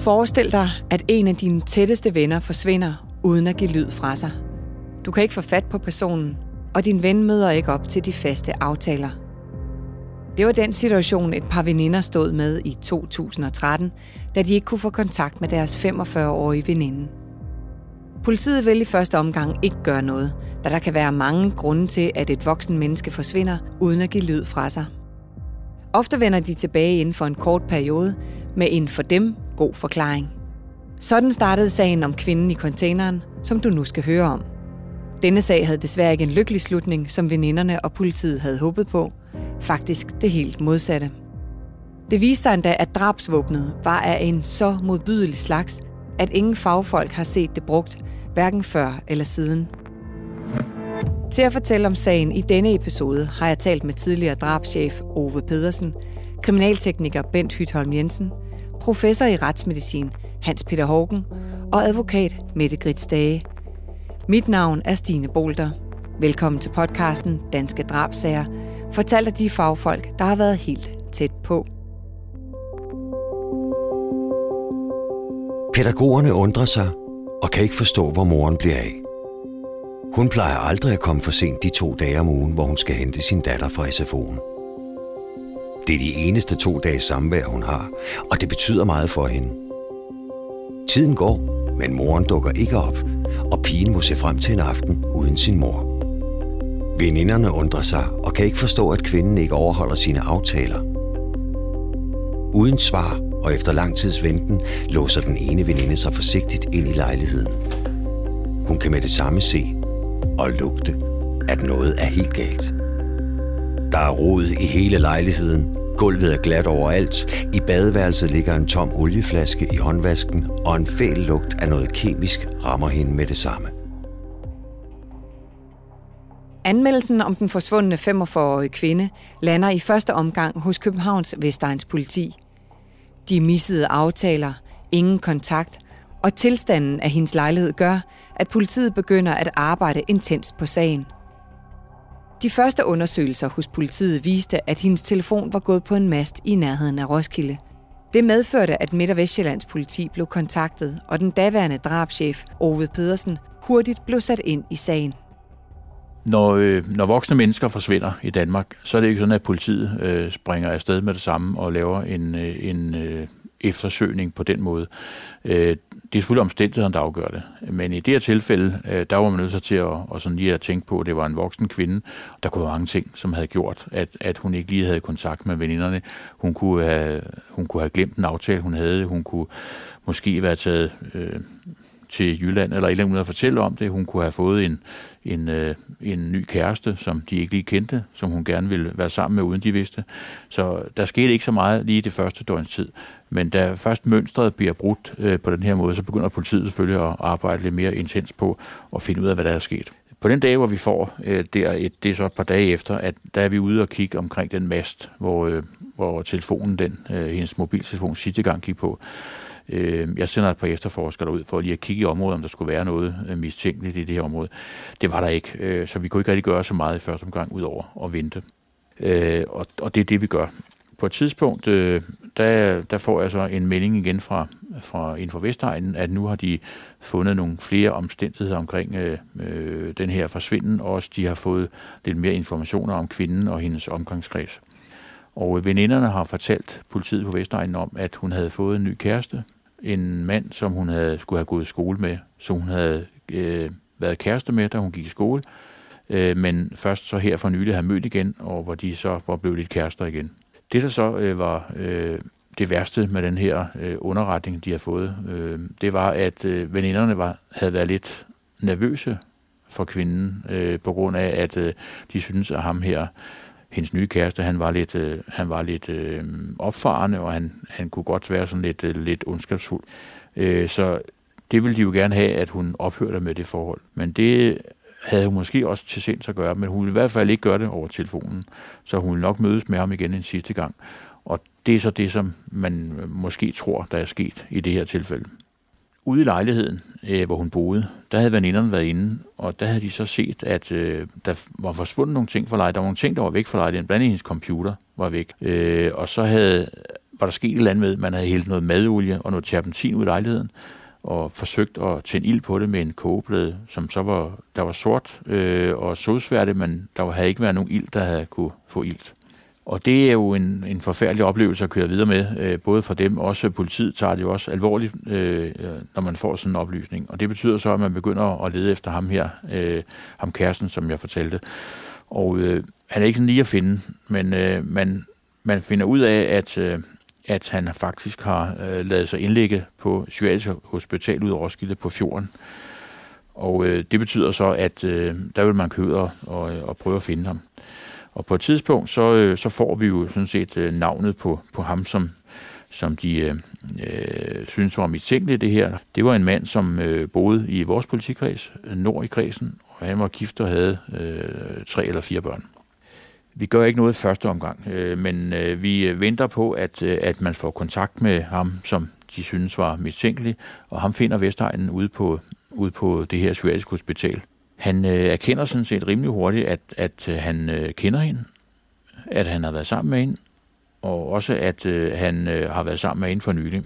Forestil dig, at en af dine tætteste venner forsvinder uden at give lyd fra sig. Du kan ikke få fat på personen, og din ven møder ikke op til de faste aftaler. Det var den situation, et par veninder stod med i 2013, da de ikke kunne få kontakt med deres 45-årige veninde. Politiet vil i første omgang ikke gøre noget, da der kan være mange grunde til, at et voksen menneske forsvinder uden at give lyd fra sig. Ofte vender de tilbage inden for en kort periode med en for dem god forklaring. Sådan startede sagen om kvinden i containeren, som du nu skal høre om. Denne sag havde desværre ikke en lykkelig slutning, som veninderne og politiet havde håbet på. Faktisk det helt modsatte. Det viste sig endda, at drabsvåbnet var af en så modbydelig slags, at ingen fagfolk har set det brugt, hverken før eller siden. Til at fortælle om sagen i denne episode har jeg talt med tidligere drabschef Ove Pedersen, kriminaltekniker Bent Hytholm Jensen, professor i retsmedicin Hans Peter Hågen og advokat Mette Grits Dage. Mit navn er Stine Bolter. Velkommen til podcasten Danske Drabsager, fortalt af de fagfolk, der har været helt tæt på. Pædagogerne undrer sig og kan ikke forstå, hvor moren bliver af. Hun plejer aldrig at komme for sent de to dage om ugen, hvor hun skal hente sin datter fra SFO'en. Det er de eneste to dage samvær, hun har, og det betyder meget for hende. Tiden går, men moren dukker ikke op, og pigen må se frem til en aften uden sin mor. Veninderne undrer sig og kan ikke forstå, at kvinden ikke overholder sine aftaler. Uden svar og efter lang tids venten låser den ene veninde sig forsigtigt ind i lejligheden. Hun kan med det samme se og lugte, at noget er helt galt. Der er rod i hele lejligheden, gulvet er glat overalt, i badeværelset ligger en tom olieflaske i håndvasken, og en fæl lugt af noget kemisk rammer hende med det samme. Anmeldelsen om den forsvundne 45-årige kvinde lander i første omgang hos Københavns Vestegns politi. De missede aftaler, ingen kontakt og tilstanden af hendes lejlighed gør, at politiet begynder at arbejde intens på sagen. De første undersøgelser hos politiet viste, at hendes telefon var gået på en mast i nærheden af Roskilde. Det medførte, at Midt- og Vestjyllands politi blev kontaktet, og den daværende drabschef Ove Pedersen hurtigt blev sat ind i sagen. Når, øh, når voksne mennesker forsvinder i Danmark, så er det ikke sådan, at politiet øh, springer afsted med det samme og laver en, øh, en øh, eftersøgning på den måde. Øh, det er selvfølgelig omstændighederne, der afgør det. Men i det her tilfælde, øh, der var man nødt til at, og sådan lige at tænke på, at det var en voksen kvinde. Der kunne være mange ting, som havde gjort, at, at hun ikke lige havde kontakt med veninderne. Hun kunne have, hun kunne have glemt en aftale, hun havde. Hun kunne måske være taget øh, til Jylland, eller et eller andet at fortælle om det. Hun kunne have fået en, en, øh, en ny kæreste, som de ikke lige kendte, som hun gerne ville være sammen med, uden de vidste. Så der skete ikke så meget lige i det første døgns tid. Men da først mønstret bliver brudt øh, på den her måde, så begynder politiet selvfølgelig at arbejde lidt mere intens på at finde ud af, hvad der er sket. På den dag, hvor vi får øh, der et, det er så et par dage efter, at der er vi ude og kigge omkring den mast, hvor, øh, hvor telefonen, den, øh, hendes mobiltelefon sidste gang gik på. Øh, jeg sender et par efterforskere ud for lige at kigge i området, om der skulle være noget øh, mistænkeligt i det her område. Det var der ikke, øh, så vi kunne ikke rigtig gøre så meget i første omgang, ud over at vente. Øh, og, og det er det, vi gør. På et tidspunkt, øh, der, der får jeg så en melding igen fra, fra inden for Vestegnen, at nu har de fundet nogle flere omstændigheder omkring øh, den her forsvinden, og også de har fået lidt mere informationer om kvinden og hendes omgangskreds. Og veninderne har fortalt politiet på Vestegnen om, at hun havde fået en ny kæreste, en mand, som hun havde, skulle have gået i skole med, som hun havde øh, været kæreste med, da hun gik i skole, øh, men først så her for nylig havde mødt igen, og hvor de så var blevet lidt kærester igen. Det, der så øh, var øh, det værste med den her øh, underretning, de har fået, øh, det var, at øh, veninderne var, havde været lidt nervøse for kvinden, øh, på grund af, at øh, de synes at ham her, hendes nye kæreste, han var lidt, øh, han var lidt øh, opfarende, og han, han kunne godt være sådan lidt, øh, lidt ondskabsfuld. Øh, så det ville de jo gerne have, at hun ophørte med det forhold. Men det havde hun måske også til sinds at gøre, men hun ville i hvert fald ikke gøre det over telefonen. Så hun ville nok mødes med ham igen en sidste gang. Og det er så det, som man måske tror, der er sket i det her tilfælde. Ude i lejligheden, øh, hvor hun boede, der havde veninderne været inde, og der havde de så set, at øh, der var forsvundet nogle ting fra lejligheden. Der var nogle ting, der var væk fra lejligheden, blandt andet hendes computer var væk. Øh, og så havde var der sket et eller andet med, man havde hældt noget madolie og noget terpentin ud i lejligheden, og forsøgt at tænde ild på det med en kogeplade, som så var, der var sort øh, og sodsværdigt, men der havde ikke været nogen ild, der havde kunne få ild. Og det er jo en, en forfærdelig oplevelse at køre videre med, øh, både for dem, også politiet tager det jo også alvorligt, øh, øh, når man får sådan en oplysning. Og det betyder så, at man begynder at lede efter ham her, øh, ham kæresten, som jeg fortalte. Og øh, han er ikke sådan lige at finde, men øh, man, man finder ud af, at, øh, at han faktisk har øh, lavet sig indlægge på Psykiatrisk Hospital ud af Roskilde på fjorden. Og øh, det betyder så, at øh, der vil man køre ud og, og, og prøve at finde ham. Og på et tidspunkt, så, øh, så får vi jo sådan set øh, navnet på, på ham, som, som de øh, øh synes var mistænkeligt det her. Det var en mand, som øh, boede i vores politikreds, nord i kredsen, og han var gift og havde øh, tre eller fire børn. Vi gør ikke noget i første omgang, øh, men øh, vi venter på, at, øh, at man får kontakt med ham, som de synes var mistænkelig, og ham finder Vestegnen ude på, ude på det her psykiatriske hospital. Han øh, erkender sådan set rimelig hurtigt, at, at øh, han øh, kender hende, at han har været sammen med hende, og også at øh, han øh, har været sammen med hende for nylig.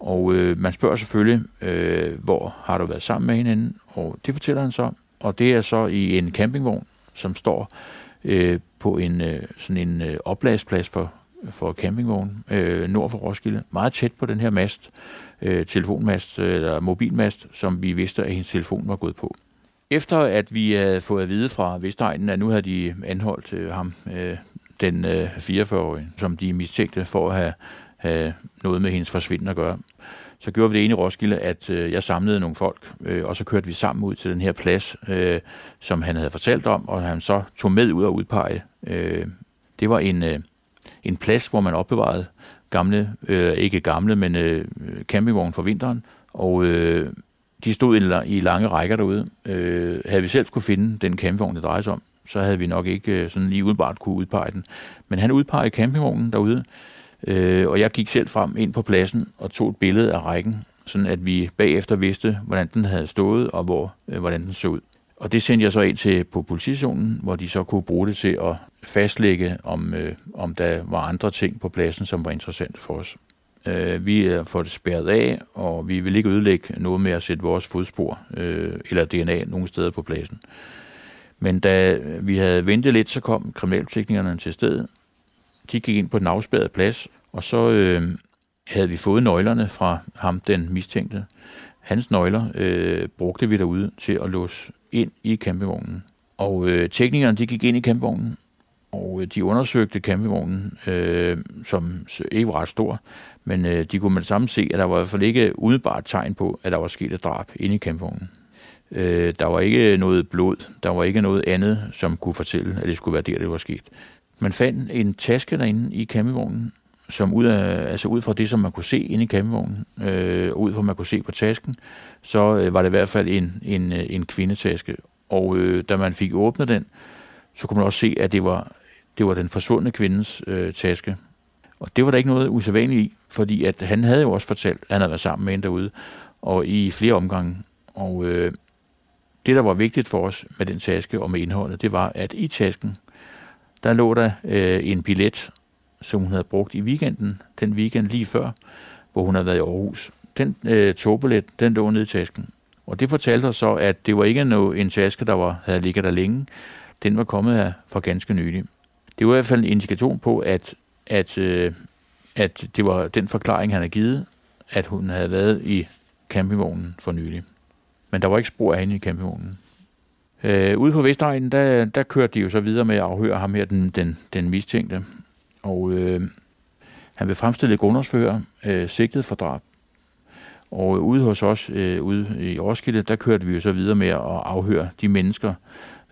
Og øh, man spørger selvfølgelig, øh, hvor har du været sammen med hende? Og det fortæller han så, og det er så i en campingvogn, som står øh, på en øh, sådan en øh, opladsplads for, for campingvogn øh, nord for Roskilde, meget tæt på den her mast, øh, telefonmast øh, eller mobilmast, som vi vidste, at hendes telefon var gået på. Efter at vi havde fået at vide fra Vestegnen, at nu havde de anholdt øh, ham, øh, den øh, 44-årige, som de mistænkte for at have, have noget med hendes forsvinden at gøre, så gjorde vi det ene i Roskilde, at øh, jeg samlede nogle folk, øh, og så kørte vi sammen ud til den her plads, øh, som han havde fortalt om, og han så tog med ud og udpege. Øh, det var en, øh, en plads, hvor man opbevarede gamle, øh, ikke gamle, men øh, campingvogn for vinteren, og øh, de stod i lange rækker derude. Øh, havde vi selv skulle finde den campingvogn, det drejer sig om, så havde vi nok ikke øh, sådan lige udbart kunne udpege den. Men han udpegede campingvognen derude, øh, og jeg gik selv frem ind på pladsen og tog et billede af rækken, sådan at vi bagefter vidste, hvordan den havde stået og hvor, øh, hvordan den så ud. Og det sendte jeg så ind til på politistationen, hvor de så kunne bruge det til at fastlægge, om, øh, om der var andre ting på pladsen, som var interessante for os. Øh, vi for det spærret af, og vi vil ikke ødelægge noget med at sætte vores fodspor øh, eller DNA nogle steder på pladsen. Men da vi havde ventet lidt, så kom kriminalteknikerne til stedet. De gik ind på den afspærrede plads, og så øh, havde vi fået nøglerne fra ham, den mistænkte. Hans nøgler øh, brugte vi derude til at låse ind i campingvognen. Og øh, teknikerne de gik ind i campingvognen, og øh, de undersøgte campingvognen, øh, som ikke var ret stor, men øh, de kunne med det samme se, at der var i hvert fald ikke udebart tegn på, at der var sket et drab inde i kampvognen. Øh, der var ikke noget blod, der var ikke noget andet, som kunne fortælle, at det skulle være der, det var sket. Man fandt en taske derinde i kampvognen, som ud, af, altså ud fra det, som man kunne se inde i kampvognen, øh, ud fra man kunne se på tasken, så øh, var det i hvert fald en, en, øh, en kvindetaske. Og øh, da man fik åbnet den, så kunne man også se, at det var, det var den forsvundne kvindes øh, taske. Og det var der ikke noget usædvanligt i, fordi at han havde jo også fortalt, at han havde været sammen med en derude, og i flere omgange. Og øh, det, der var vigtigt for os med den taske og med indholdet, det var, at i tasken, der lå der øh, en billet, som hun havde brugt i weekenden, den weekend lige før, hvor hun havde været i Aarhus. Den øh, togbillet, den lå nede i tasken. Og det fortalte os så, at det var ikke noget, øh, en taske, der var, havde ligget der længe. Den var kommet her for ganske nylig. Det var i hvert fald en indikation på, at, at, øh, at det var den forklaring, han havde givet, at hun havde været i campingvognen for nylig. Men der var ikke spor af hende i campingvognen. Øh, ude på Vestegnen, der, der kørte de jo så videre med at afhøre ham her, den, den, den mistænkte. Og øh, han vil fremstille grundlovsfører, øh, sigtet for drab. Og ude hos os, øh, ude i Roskilde, der kørte vi jo så videre med at afhøre de mennesker,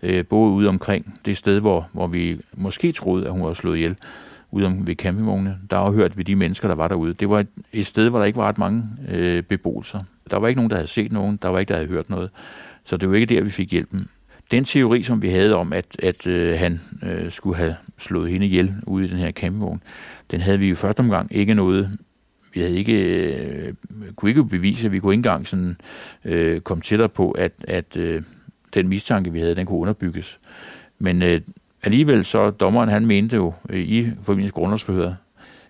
øh, både ude omkring det sted, hvor, hvor vi måske troede, at hun var slået ihjel, ude om ved campingvognene, Der afhørte vi de mennesker, der var derude. Det var et, et sted, hvor der ikke var ret mange øh, beboelser. Der var ikke nogen, der havde set nogen. Der var ikke, der havde hørt noget. Så det var ikke der, vi fik hjælpen. Den teori, som vi havde om, at, at øh, han øh, skulle have slået hende ihjel ude i den her campingvogn, den havde vi i første omgang ikke noget vi havde ikke, øh, kunne ikke bevise, at vi kunne ikke engang sådan, øh, komme tættere på, at, at øh, den mistanke, vi havde, den kunne underbygges. Men øh, alligevel så dommeren, han mente jo øh, i forbindelse grundlovsforhøret,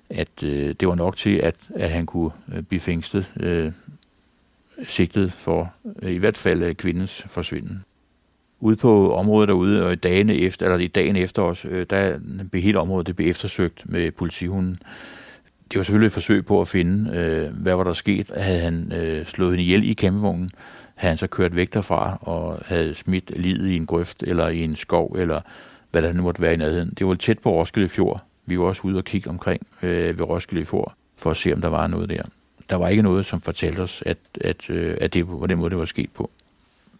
at øh, det var nok til, at, at han kunne øh, blive fængslet, øh, sigtet for øh, i hvert fald øh, kvindens forsvinden. Ude på området derude, og i dagene efter, eller i dagen efter os, øh, der blev hele området det blev eftersøgt med politihunden. Det var selvfølgelig et forsøg på at finde, øh, hvad var der sket. Havde han øh, slået hende ihjel i campingvognen, havde han så kørt væk derfra og havde smidt livet i en grøft eller i en skov, eller hvad der nu måtte være i nærheden. Det var tæt på Roskilde Fjord. Vi var også ude og kigge omkring øh, ved Roskilde Fjord, for at se, om der var noget der. Der var ikke noget, som fortalte os, at, at, øh, at det var den måde, det var sket på.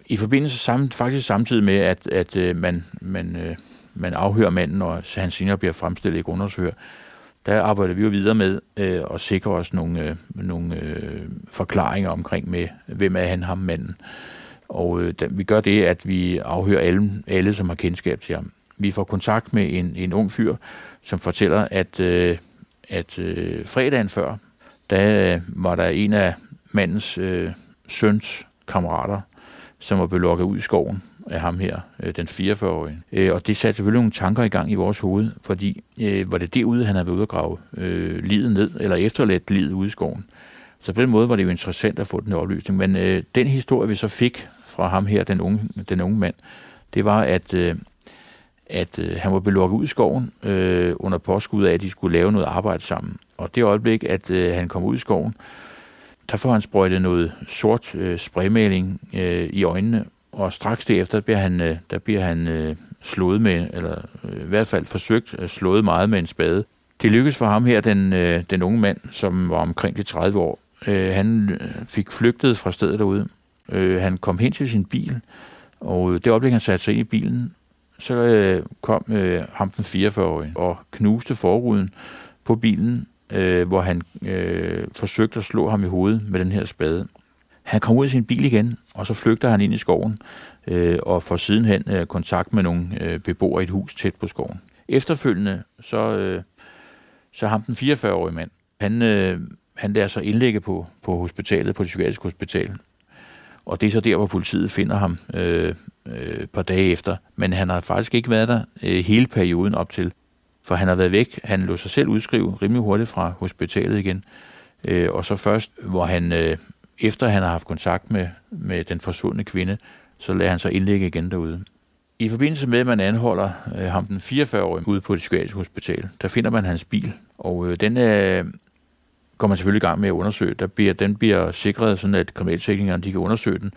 I forbindelse sammen, faktisk samtidig med, at, at øh, man, man, øh, man afhører manden, og han senere bliver fremstillet i grundlovshør, der arbejder vi jo videre med øh, at sikre os nogle, øh, nogle øh, forklaringer omkring med, hvem er han, ham manden. Og øh, da, vi gør det, at vi afhører alle, alle, som har kendskab til ham. Vi får kontakt med en, en ung fyr, som fortæller, at, øh, at øh, fredagen før, der øh, var der en af mandens øh, søns kammerater, som var blevet lukket ud i skoven af ham her, øh, den 44-årige. Øh, og det satte selvfølgelig nogle tanker i gang i vores hoved, fordi øh, var det derude, han havde været ude at grave øh, livet ned, eller efterladt livet ude i skoven. Så på den måde var det jo interessant at få den oplysning. Men øh, den historie, vi så fik fra ham her, den unge, den unge mand, det var, at, øh, at øh, han var blevet lukket ud i skoven øh, under påskud af, at de skulle lave noget arbejde sammen. Og det øjeblik, at øh, han kom ud i skoven, der får han sprøjtet noget sort øh, spraymaling øh, i øjnene, og straks derefter bliver han, øh, der bliver han øh, slået med, eller øh, i hvert fald forsøgt øh, slået meget med en spade. Det lykkedes for ham her, den, øh, den unge mand, som var omkring de 30 år. Øh, han øh, fik flygtet fra stedet derude. Øh, han kom hen til sin bil, og det øjeblik, han satte sig ind i bilen, så øh, kom øh, ham den 44-årige og knuste forruden på bilen, øh, hvor han øh, forsøgte at slå ham i hovedet med den her spade. Han kom ud af sin bil igen, og så flygter han ind i skoven øh, og får sidenhen øh, kontakt med nogle øh, beboere i et hus tæt på skoven. Efterfølgende, så, øh, så ham den 44-årige mand, han, øh, han lader sig indlægge på, på hospitalet, på det psykiatriske hospital. Og det er så der, hvor politiet finder ham øh, øh, et par dage efter. Men han har faktisk ikke været der øh, hele perioden op til. For han har været væk. Han lå sig selv udskrive rimelig hurtigt fra hospitalet igen. Øh, og så først, hvor han øh, efter han har haft kontakt med, med den forsvundne kvinde, så lader han sig indlægge igen derude. I forbindelse med, at man anholder øh, ham den 44-årige ude på et psykiatriske hospital, der finder man hans bil, og øh, den øh, går man selvfølgelig i gang med at undersøge. Der bliver, den bliver sikret, sådan at kriminalteknikerne de kan undersøge den,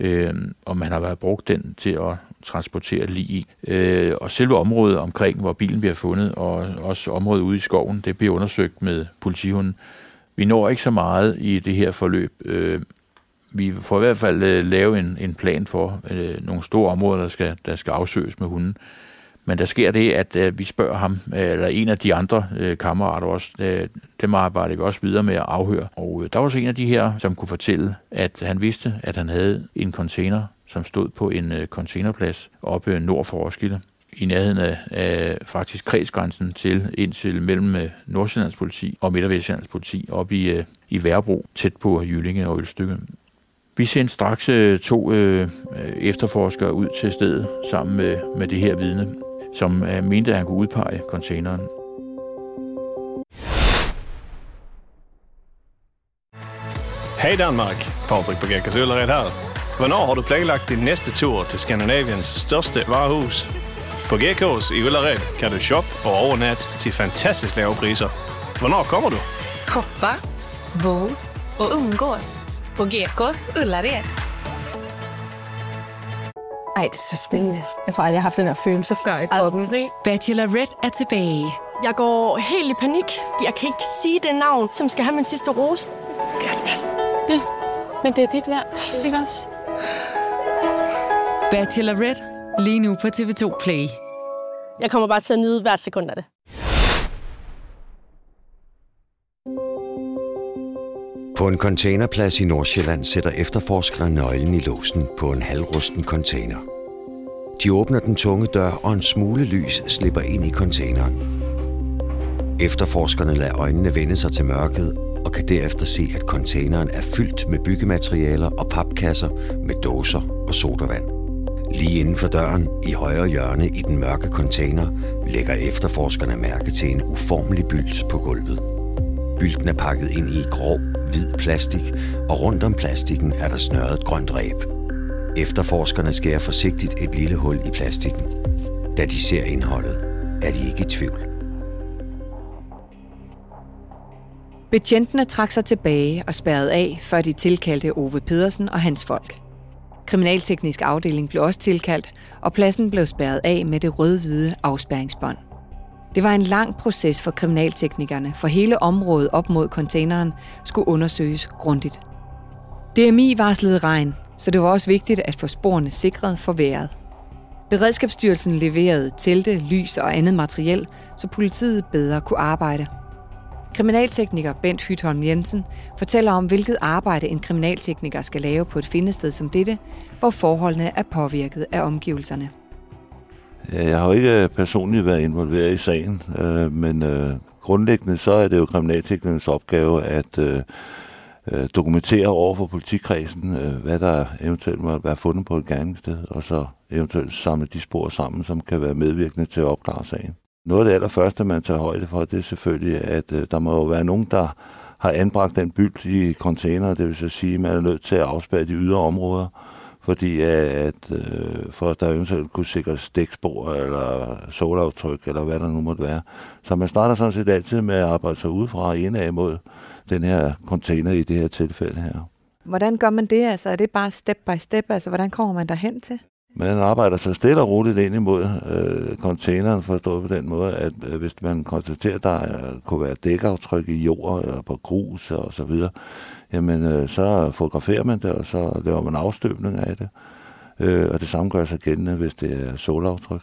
øh, og man har været brugt den til at transportere lige i. Øh, og selve området omkring, hvor bilen bliver fundet, og også området ude i skoven, det bliver undersøgt med politihunden. Vi når ikke så meget i det her forløb. Øh, vi får i hvert fald øh, lave en, en plan for øh, nogle store områder, der skal, der skal afsøges med hunden. Men der sker det, at øh, vi spørger ham, øh, eller en af de andre øh, kammerater også, øh, dem arbejder vi også videre med at afhøre. Og øh, der var så en af de her, som kunne fortælle, at han vidste, at han havde en container, som stod på en øh, containerplads oppe nord for Roskilde i nærheden af, af faktisk kredsgrænsen til indtil mellem øh, Nordsjællands politi og Midt- og politi op i, øh, i Værbro, tæt på Jyllinge og Ølstykke. Vi sendte straks øh, to øh, øh, efterforskere ud til stedet sammen med, med det her vidne, som øh, mente, at han kunne udpege containeren. Hej Danmark, Patrick på Gækkers Øllered her. Hvornår har du planlagt din næste tur til Skandinaviens største varehus? På Gekås i Ullared kan du shoppe og overnatte til fantastisk lave priser. Hvornår kommer du? Shoppa, bo och umgås på Gekås Ullared. Ej, det er så spændende. Jeg tror aldrig, jeg har haft den her følelse før i kroppen. Bachelorette er tilbage. Jeg går helt i panik. Jeg kan ikke sige det navn, som skal have min sidste rose. Ja, men det er dit værd. Ikke også? Bachelorette lige nu på TV2 Play. Jeg kommer bare til at nyde hvert sekund af det. På en containerplads i Nordsjælland sætter efterforskerne nøglen i låsen på en halvrusten container. De åbner den tunge dør, og en smule lys slipper ind i containeren. Efterforskerne lader øjnene vende sig til mørket og kan derefter se, at containeren er fyldt med byggematerialer og papkasser med dåser og sodavand. Lige inden for døren, i højre hjørne i den mørke container, lægger efterforskerne mærke til en uformelig byld på gulvet. Bylten er pakket ind i grov, hvid plastik, og rundt om plastikken er der snørret grønt ræb. Efterforskerne skærer forsigtigt et lille hul i plastikken. Da de ser indholdet, er de ikke i tvivl. Betjentene trak sig tilbage og spærrede af, før de tilkaldte Ove Pedersen og hans folk. Kriminalteknisk afdeling blev også tilkaldt, og pladsen blev spærret af med det rød-hvide afspærringsbånd. Det var en lang proces for kriminalteknikerne, for hele området op mod containeren skulle undersøges grundigt. DMI varslede regn, så det var også vigtigt at få sporene sikret for vejret. Beredskabsstyrelsen leverede telte, lys og andet materiel, så politiet bedre kunne arbejde. Kriminaltekniker Bent Hytholm Jensen fortæller om, hvilket arbejde en kriminaltekniker skal lave på et findested som dette, hvor forholdene er påvirket af omgivelserne. Øh, jeg har jo ikke øh, personligt været involveret i sagen, øh, men øh, grundlæggende så er det jo kriminalteknikernes opgave at øh, øh dokumentere over for politikredsen, hvad der eventuelt må være fundet på et gerningssted, og så eventuelt samle de spor sammen, som kan være medvirkende til at opklare sagen. Noget af det allerførste, man tager højde for, det er selvfølgelig, at øh, der må jo være nogen, der har anbragt den bylt i container, det vil så sige, at man er nødt til at afspære de ydre områder, fordi at, øh, for at der eventuelt kunne sikres stikspor eller solaftryk, eller hvad der nu måtte være. Så man starter sådan set altid med at arbejde sig udefra og indad mod den her container i det her tilfælde her. Hvordan gør man det? Altså, er det bare step by step? Altså, hvordan kommer man derhen til? Man arbejder sig stille og roligt ind imod øh, containeren, forstået på den måde, at øh, hvis man konstaterer, at der øh, kunne være dækaftryk i jord eller på grus og så videre, jamen øh, så fotograferer man det, og så laver man afstøbning af det. Øh, og det samme gør sig gældende, hvis det er solaftryk.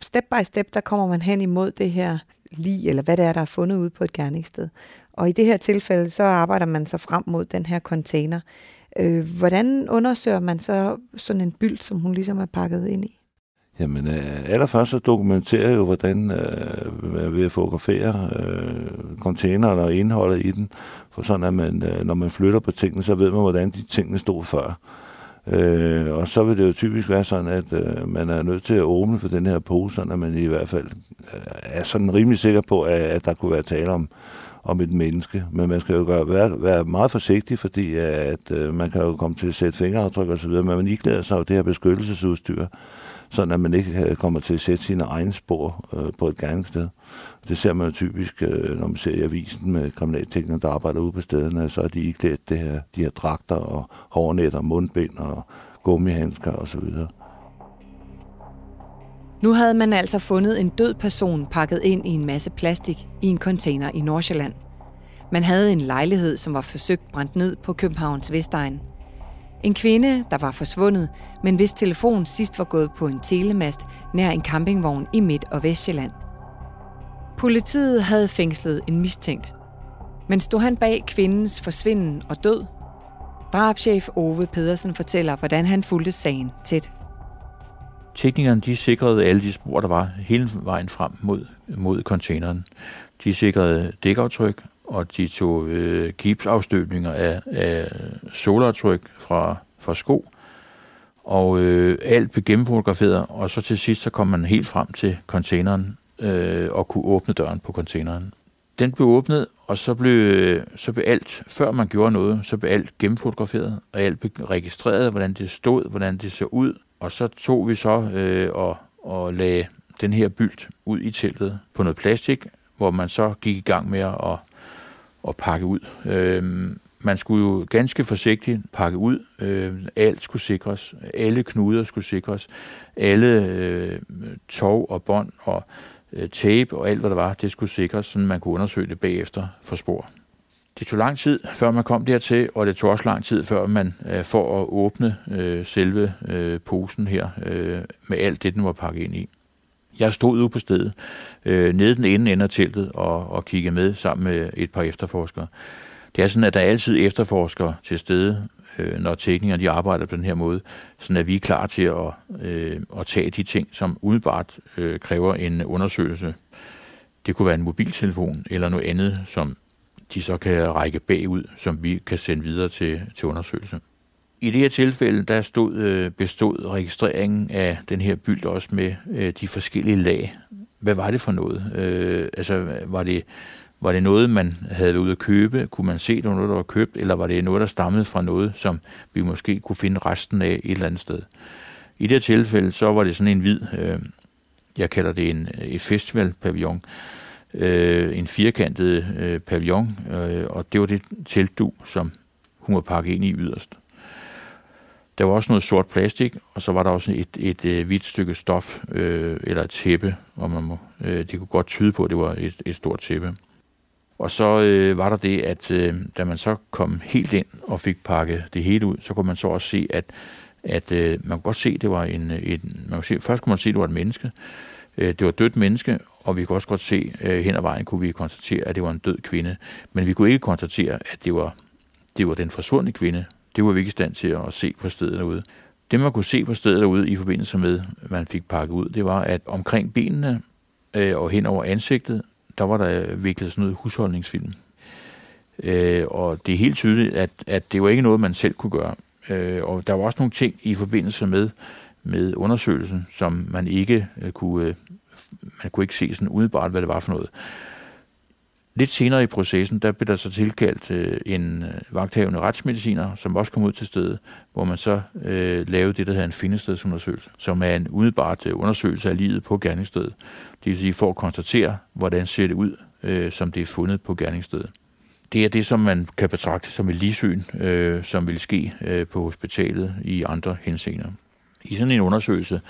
Step by step, der kommer man hen imod det her lige, eller hvad det er, der er fundet ud på et gerningssted. Og i det her tilfælde, så arbejder man sig frem mod den her container. Øh, hvordan undersøger man så sådan en byld, som hun ligesom er pakket ind i? Jamen, øh, allerførst så dokumenterer jeg jo, hvordan øh, ved at fotografere øh, containeren og indholdet i den, for sådan at man, øh, når man flytter på tingene, så ved man, hvordan de tingene stod før. Øh, og så vil det jo typisk være sådan, at øh, man er nødt til at åbne for den her pose, så man i hvert fald øh, er sådan rimelig sikker på, at, at der kunne være tale om, om et menneske. Men man skal jo gøre, være, være meget forsigtig, fordi at øh, man kan jo komme til at sætte fingeraftryk og så videre, men man iklæder sig jo det her beskyttelsesudstyr, sådan at man ikke øh, kommer til at sætte sine egne spor øh, på et gerningssted. Det ser man jo typisk, øh, når man ser i avisen med kriminalteknikere, der arbejder ude på stederne, så er de iklædt det her, de her dragter og hårnet og mundbind og gummihandsker og så videre. Nu havde man altså fundet en død person pakket ind i en masse plastik i en container i Nordsjælland. Man havde en lejlighed, som var forsøgt brændt ned på Københavns Vestegn. En kvinde, der var forsvundet, men hvis telefon sidst var gået på en telemast nær en campingvogn i Midt- og Vestjylland. Politiet havde fængslet en mistænkt. Men stod han bag kvindens forsvinden og død? Drabschef Ove Pedersen fortæller, hvordan han fulgte sagen tæt. Teknikerne de sikrede alle de spor, der var hele vejen frem mod, mod containeren. De sikrede dækaftryk, og de tog øh, gipsafstøbninger af, af solartryk fra, fra sko. Og øh, alt blev gennemfotograferet, og så til sidst så kom man helt frem til containeren øh, og kunne åbne døren på containeren. Den blev åbnet, og så blev, så blev alt, før man gjorde noget, så blev alt gennemfotograferet, og alt blev registreret, hvordan det stod, hvordan det så ud, og så tog vi så øh, og, og lagde den her bylt ud i teltet på noget plastik, hvor man så gik i gang med at, at pakke ud. Øh, man skulle jo ganske forsigtigt pakke ud. Øh, alt skulle sikres. Alle knuder skulle sikres. Alle øh, tog og bånd og øh, tape og alt, hvad der var, det skulle sikres, så man kunne undersøge det bagefter for spor. Det tog lang tid, før man kom dertil, og det tog også lang tid, før man øh, får at åbne øh, selve øh, posen her øh, med alt det, den var pakket ind i. Jeg stod ude på stedet, øh, nede den ene ende af teltet, og, og kiggede med sammen med et par efterforskere. Det er sådan, at der er altid efterforskere til stede, øh, når teknikerne de arbejder på den her måde, så at vi er klar til at, øh, at tage de ting, som udbart øh, kræver en undersøgelse. Det kunne være en mobiltelefon eller noget andet, som de så kan række bagud, som vi kan sende videre til, til undersøgelse. I det her tilfælde, der stod, øh, bestod registreringen af den her byld også med øh, de forskellige lag. Hvad var det for noget? Øh, altså, var det, var det noget, man havde ude at købe? Kunne man se, det var noget, der var købt? Eller var det noget, der stammede fra noget, som vi måske kunne finde resten af et eller andet sted? I det her tilfælde, så var det sådan en hvid, øh, jeg kalder det en, øh, et festivalpavillon, øh, en firkantet øh, pavillon, øh, og det var det teltdu, som hun var pakket ind i yderst. Der var også noget sort plastik, og så var der også et, et, et hvidt stykke stof, øh, eller et tæppe, og man må, øh, det kunne godt tyde på, at det var et, et stort tæppe. Og så øh, var der det, at øh, da man så kom helt ind og fik pakket det hele ud, så kunne man så også se, at, at øh, man kunne godt se, at det var en, øh, en man kunne se, først kunne man se, at det var et menneske. Øh, det var et dødt menneske, og vi kunne også godt se, øh, hen ad vejen kunne vi konstatere, at det var en død kvinde. Men vi kunne ikke konstatere, at det var, det var den forsvundne kvinde. Det var vi ikke i stand til at se på stedet derude. Det, man kunne se på stedet derude i forbindelse med, at man fik pakket ud, det var, at omkring benene øh, og hen over ansigtet, der var der viklet sådan noget husholdningsfilm. Øh, og det er helt tydeligt, at, at det var ikke noget, man selv kunne gøre. Øh, og der var også nogle ting i forbindelse med, med undersøgelsen, som man ikke øh, kunne, øh, man kunne ikke se sådan udebart, hvad det var for noget. Lidt senere i processen, der blev der så tilkaldt øh, en øh, vagthavende retsmediciner, som også kom ud til stedet, hvor man så øh, lavede det, der hedder en findestedsundersøgelse, som er en udebart øh, undersøgelse af livet på gerningsstedet. Det vil sige for at konstatere, hvordan ser det ud, øh, som det er fundet på gerningsstedet. Det er det, som man kan betragte som et ligesyn, øh, som vil ske øh, på hospitalet i andre henseender. I sådan en undersøgelse,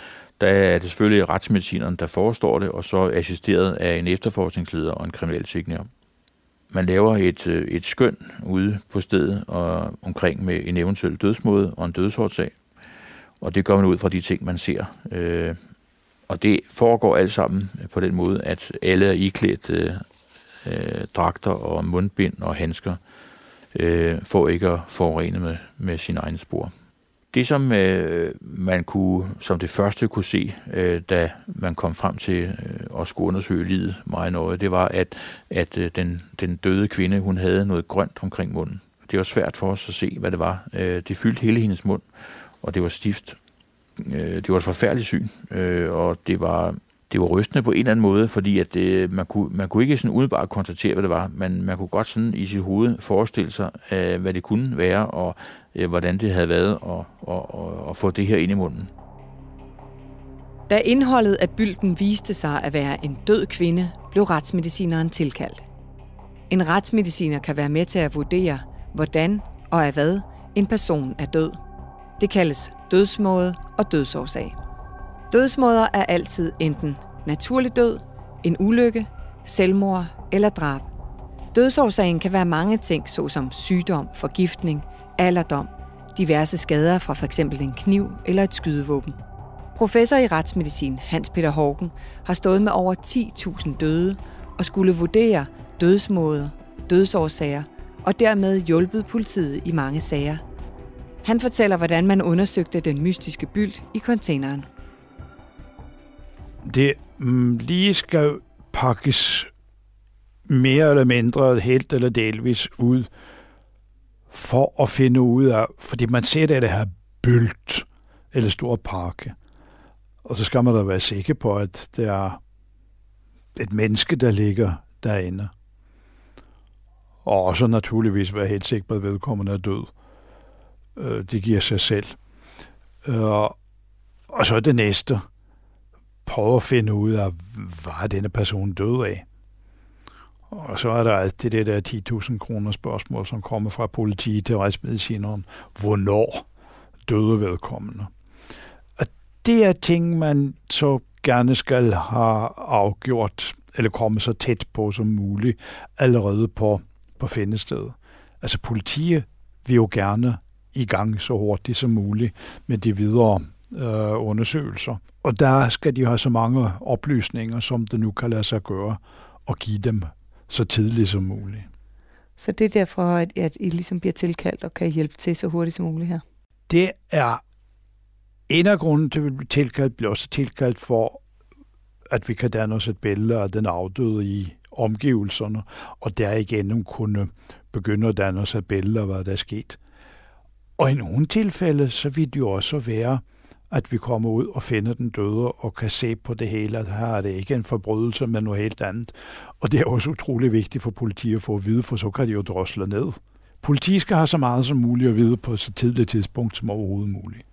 der er det selvfølgelig retsmedicineren, der forestår det, og så assisteret af en efterforskningsleder og en kriminaltekniker. Man laver et, øh, et skøn ude på stedet og omkring med en eventuel dødsmåde og en dødsårsag. Og det gør man ud fra de ting, man ser. Øh, og det foregår alt sammen på den måde, at alle er iklædt øh, øh, dragter og mundbind og handsker, øh, for ikke at forurene med, med sine egne spor. Det, som øh, man kunne, som det første kunne se, øh, da man kom frem til øh, at skulle undersøge livet meget nøje, det var, at, at øh, den, den døde kvinde, hun havde noget grønt omkring munden. Det var svært for os at se, hvad det var. Øh, det fyldte hele hendes mund, og det var stift. Øh, det var et forfærdeligt syn, øh, og det var det var rystende på en eller anden måde, fordi at det, man, kunne, man kunne ikke sådan udenbart konstatere, hvad det var, men man kunne godt sådan i sit hoved forestille sig, øh, hvad det kunne være, og øh, hvordan det havde været at, at, at, at få det her ind i munden. Da indholdet af bylden viste sig at være en død kvinde, blev retsmedicineren tilkaldt. En retsmediciner kan være med til at vurdere, hvordan og af hvad en person er død. Det kaldes dødsmåde og dødsårsag. Dødsmåder er altid enten naturlig død, en ulykke, selvmord eller drab. Dødsårsagen kan være mange ting, såsom sygdom, forgiftning, alderdom, diverse skader fra f.eks. en kniv eller et skydevåben. Professor i retsmedicin Hans Peter Hågen har stået med over 10.000 døde og skulle vurdere dødsmåder, dødsårsager og dermed hjulpet politiet i mange sager. Han fortæller, hvordan man undersøgte den mystiske byld i containeren det mm, lige skal pakkes mere eller mindre helt eller delvis ud for at finde ud af, fordi man ser det, det her bølt eller stor pakke. Og så skal man da være sikker på, at det er et menneske, der ligger derinde. Og også naturligvis være helt sikker på, at vedkommende er død. Øh, det giver sig selv. Øh, og så det næste – prøve at finde ud af, hvad denne person død af? Og så er der altid det der 10.000 kroner spørgsmål, som kommer fra politiet til retsmedicineren. Hvornår døde vedkommende? Og det er ting, man så gerne skal have afgjort, eller komme så tæt på som muligt, allerede på, på findestedet. Altså politiet vil jo gerne i gang så hurtigt som muligt med de videre øh, undersøgelser. Og der skal de have så mange oplysninger, som det nu kan lade sig gøre, og give dem så tidligt som muligt. Så det er derfor, at, at I ligesom bliver tilkaldt og kan hjælpe til så hurtigt som muligt her? Det er en af grunden til, at vi bliver tilkaldt, bliver også tilkaldt for, at vi kan danne os et billede af den afdøde i omgivelserne, og der igen kunne begynde at danne os et billede af, hvad der er sket. Og i nogle tilfælde, så vil det jo også være, at vi kommer ud og finder den døde og kan se på det hele, at her er det ikke en forbrydelse, men noget helt andet. Og det er også utrolig vigtigt for politiet at få at vide, for så kan de jo drosle ned. Politiet skal have så meget som muligt at vide på så tidligt tidspunkt som overhovedet muligt,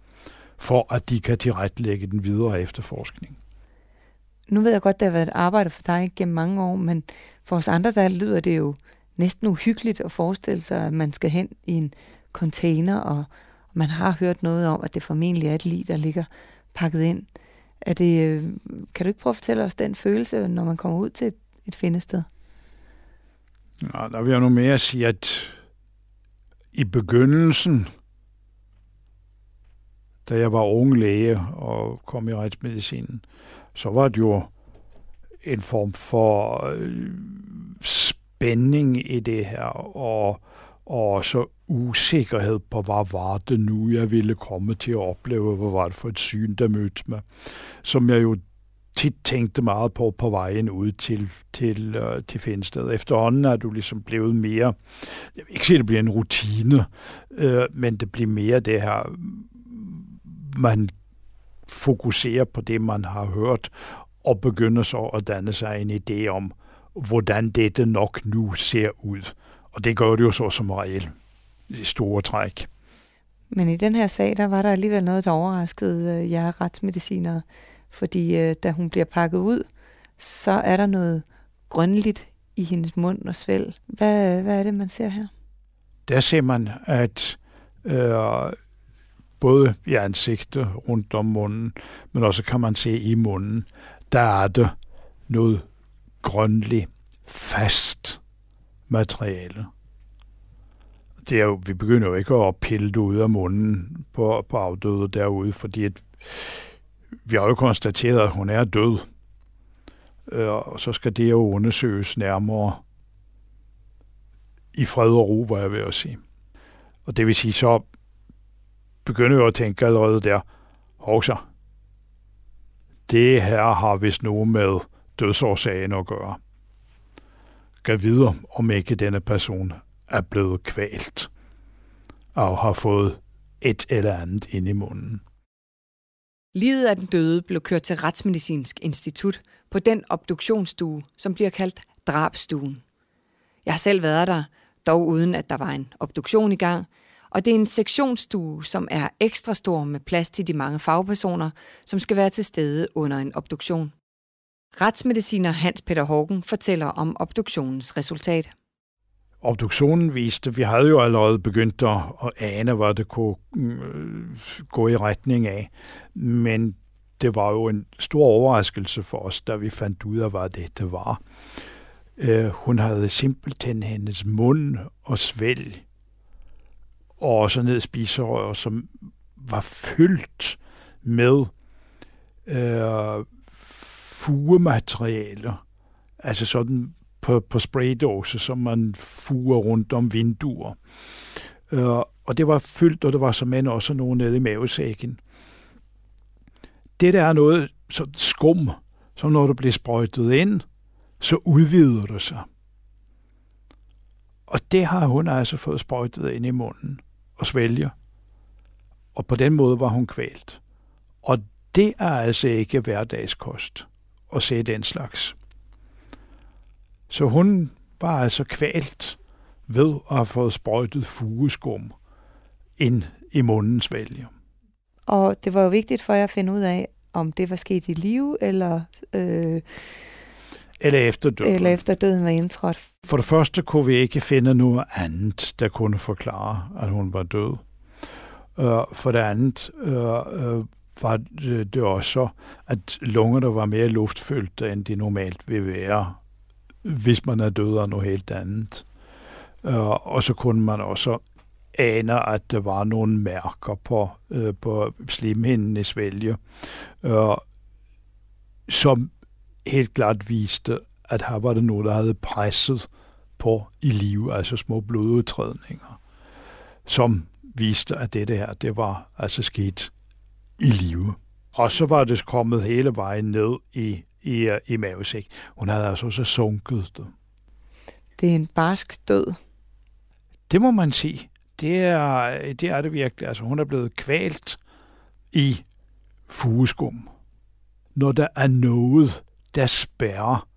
for at de kan tilrettelægge den videre efterforskning. Nu ved jeg godt, det har været et arbejde for dig gennem mange år, men for os andre, der lyder det jo næsten uhyggeligt at forestille sig, at man skal hen i en container, og man har hørt noget om, at det formentlig er et lig, der ligger pakket ind. Er det, øh, kan du ikke prøve at fortælle os den følelse, når man kommer ud til et, et findested? Ja, der vil jeg nu mere sige, at i begyndelsen, da jeg var ung læge og kom i retsmedicinen, så var det jo en form for øh, spænding i det her, og, og så usikkerhed på, hvad var det nu, jeg ville komme til at opleve, hvad var det for et syn, der mødte mig, som jeg jo tit tænkte meget på på vejen ud til, til, uh, til Finsted. Efterhånden er du ligesom blevet mere, jeg vil ikke sige, at det bliver en rutine, uh, men det bliver mere det her, man fokuserer på det, man har hørt, og begynder så at danne sig en idé om, hvordan dette nok nu ser ud. Og det gør det jo så som regel i store træk. Men i den her sag, der var der alligevel noget, der overraskede øh, jer retsmedicinere. Fordi øh, da hun bliver pakket ud, så er der noget grønligt i hendes mund og svæl. Hvad, hvad er det, man ser her? Der ser man, at øh, både i ansigtet rundt om munden, men også kan man se i munden, der er det noget grønligt, fast materiale. Det er jo, vi begynder jo ikke at pille det ud af munden på, på afdøde derude, fordi at vi har jo konstateret, at hun er død. Øh, og så skal det jo undersøges nærmere i fred og ro, var jeg ved at sige. Og det vil sige, så begynder jeg at tænke allerede der, hovsa, det her har vist noget med dødsårsagen at gøre gav videre, om ikke denne person er blevet kvalt og har fået et eller andet ind i munden. Livet af den døde blev kørt til Retsmedicinsk Institut på den obduktionsstue, som bliver kaldt drabstuen. Jeg har selv været der, dog uden at der var en obduktion i gang, og det er en sektionsstue, som er ekstra stor med plads til de mange fagpersoner, som skal være til stede under en obduktion. Retsmediciner Hans Peter Hågen fortæller om obduktionens resultat. Obduktionen viste, vi havde jo allerede begyndt at, at ane, hvad det kunne mm, øh, gå i retning af. Men det var jo en stor overraskelse for os, da vi fandt ud af, hvad det var. Øh, hun havde simpelthen hendes mund og svælg og så ned spiserøret, som var fyldt med øh, fugematerialer. Altså sådan på, på spraydåse, som man fuger rundt om vinduer. Øh, og det var fyldt, og det var som også nogen nede i mavesækken. Det der er noget så skum, som når du bliver sprøjtet ind, så udvider det sig. Og det har hun altså fået sprøjtet ind i munden og svælger. Og på den måde var hun kvalt. Og det er altså ikke hverdagskost at se den slags. Så hun var altså kvalt ved at have fået sprøjtet fugeskum ind i mundens vælge. Og det var jo vigtigt for jer at finde ud af, om det var sket i live, eller... Øh, eller efter døden. Eller efter døden var indtrådt. For det første kunne vi ikke finde noget andet, der kunne forklare, at hun var død. Uh, for det andet uh, uh, var det også, at lungerne var mere luftfyldte, end de normalt vil være, hvis man er død af noget helt andet. Øh, og så kunne man også ane, at der var nogle mærker på, øh, på slimhinden i svælge, uh, øh, som helt klart viste, at her var det noget, der havde presset på i live, altså små blodudtrædninger, som viste, at det her, det var altså sket i live. Og så var det kommet hele vejen ned i, i, i mavesæk. Hun havde altså også sunket det. Det er en barsk død. Det må man sige. det er, det er det virkelig. Altså, hun er blevet kvalt i fugeskum. Når der er noget, der spærrer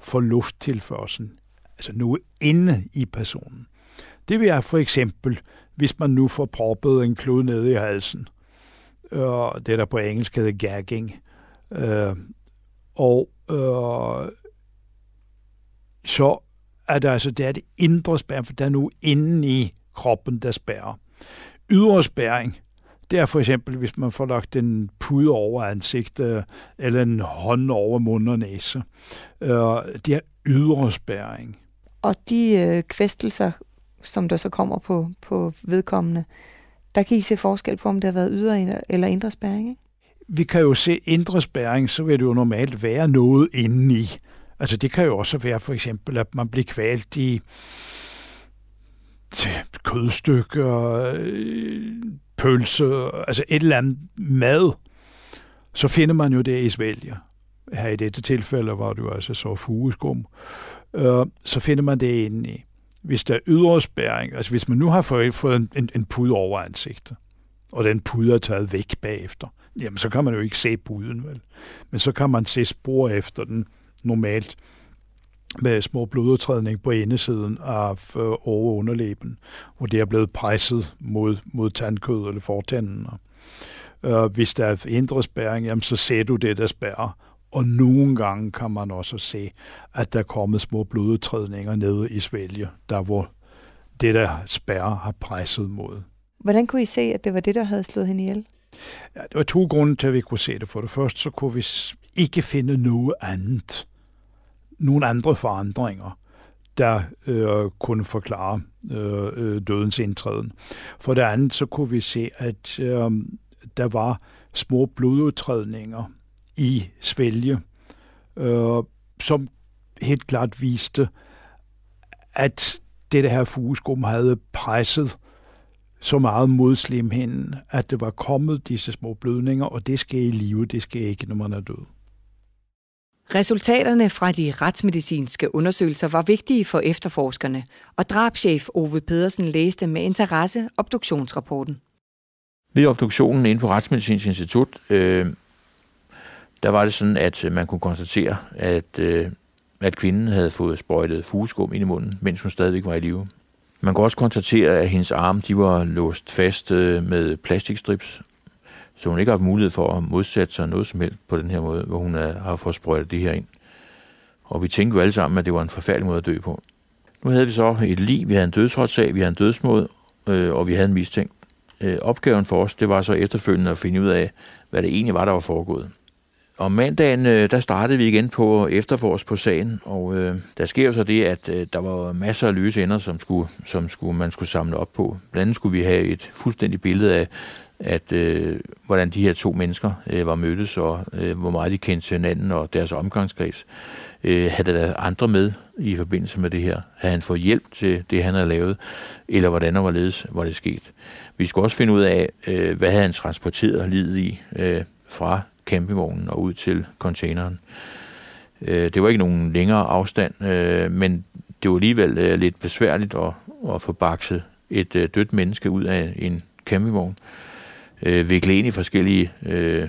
for lufttilførselen, altså noget inde i personen. Det vil jeg for eksempel, hvis man nu får proppet en klud ned i halsen, øh, det der på engelsk hedder gagging, øh, og øh, så er der altså det, er det indre spærring, for der er nu inde i kroppen, der spærrer. Ydre spærring, det er for eksempel, hvis man får lagt en pude over ansigtet, øh, eller en hånd over mund og næse. Øh, det er ydre spærring. Og de øh, kvæstelser, som der så kommer på, på vedkommende, der kan I se forskel på, om det har været ydre eller indre spæring, ikke? Vi kan jo se indre spæring, så vil det jo normalt være noget indeni. Altså det kan jo også være for eksempel, at man bliver kvalt i kødstykker, øh, pølse, altså et eller andet mad, så finder man jo det i svælger. Her i dette tilfælde var det jo altså så fugeskum. Øh, så finder man det inde i. Hvis der er ydre spæring, altså hvis man nu har fået, fået en, en, en pude over ansigtet, og den pude er taget væk bagefter, jamen så kan man jo ikke se puden, vel? Men så kan man se spor efter den normalt med små blodudtrædning på indersiden af øh, over underlæben, hvor det er blevet presset mod, mod tandkød eller fortænden. Øh, hvis der er indre spæring, jamen, så ser du det, der spærrer. Og nogle gange kan man også se, at der er kommet små blodudtrædninger nede i svælge, der hvor det, der spærrer, har presset mod. Hvordan kunne I se, at det var det, der havde slået hende ihjel? Ja, det var to grunde til, at vi kunne se det. For det første, så kunne vi ikke finde noget andet nogle andre forandringer, der øh, kunne forklare øh, øh, dødens indtræden. For det andet, så kunne vi se, at øh, der var små blodudtrædninger i svælge, øh, som helt klart viste, at det her fugeskum havde presset så meget mod slimhinden, at det var kommet disse små blødninger, og det skal i live, det skal ikke, når man er død. Resultaterne fra de retsmedicinske undersøgelser var vigtige for efterforskerne, og drabschef Ove Pedersen læste med interesse obduktionsrapporten. Ved obduktionen inde på Retsmedicinsk Institut, øh, der var det sådan, at øh, man kunne konstatere, at, øh, at kvinden havde fået sprøjtet fugeskum ind i munden, mens hun stadigvæk var i live. Man kunne også konstatere, at hendes arme de var låst fast øh, med plastikstrips, så hun ikke har haft mulighed for at modsætte sig noget som helst på den her måde, hvor hun er, har fået sprøjtet det her ind. Og vi tænkte jo alle sammen, at det var en forfærdelig måde at dø på. Nu havde vi så et liv, vi havde en dødsretssag, vi havde en dødsmåd, øh, og vi havde en mistænkt. Øh, opgaven for os, det var så efterfølgende at finde ud af, hvad det egentlig var, der var foregået. Om mandagen, øh, der startede vi igen på øh, efterforsk på sagen, og øh, der sker jo så det, at øh, der var masser af løse ender, som, skulle, som skulle, man skulle samle op på. Blandt andet skulle vi have et fuldstændigt billede af, at øh, hvordan de her to mennesker øh, var mødtes, og øh, hvor meget de kendte til hinanden og deres omgangskreds. Øh, havde der været andre med i forbindelse med det her? Havde han fået hjælp til det, han havde lavet? Eller hvordan og hvorledes var det sket? Vi skulle også finde ud af, øh, hvad havde han transporteret livet i øh, fra campingvognen og ud til containeren. Øh, det var ikke nogen længere afstand, øh, men det var alligevel øh, lidt besværligt at, at få bakset et øh, dødt menneske ud af en campingvogn. Øh, viklet ind i forskellige øh,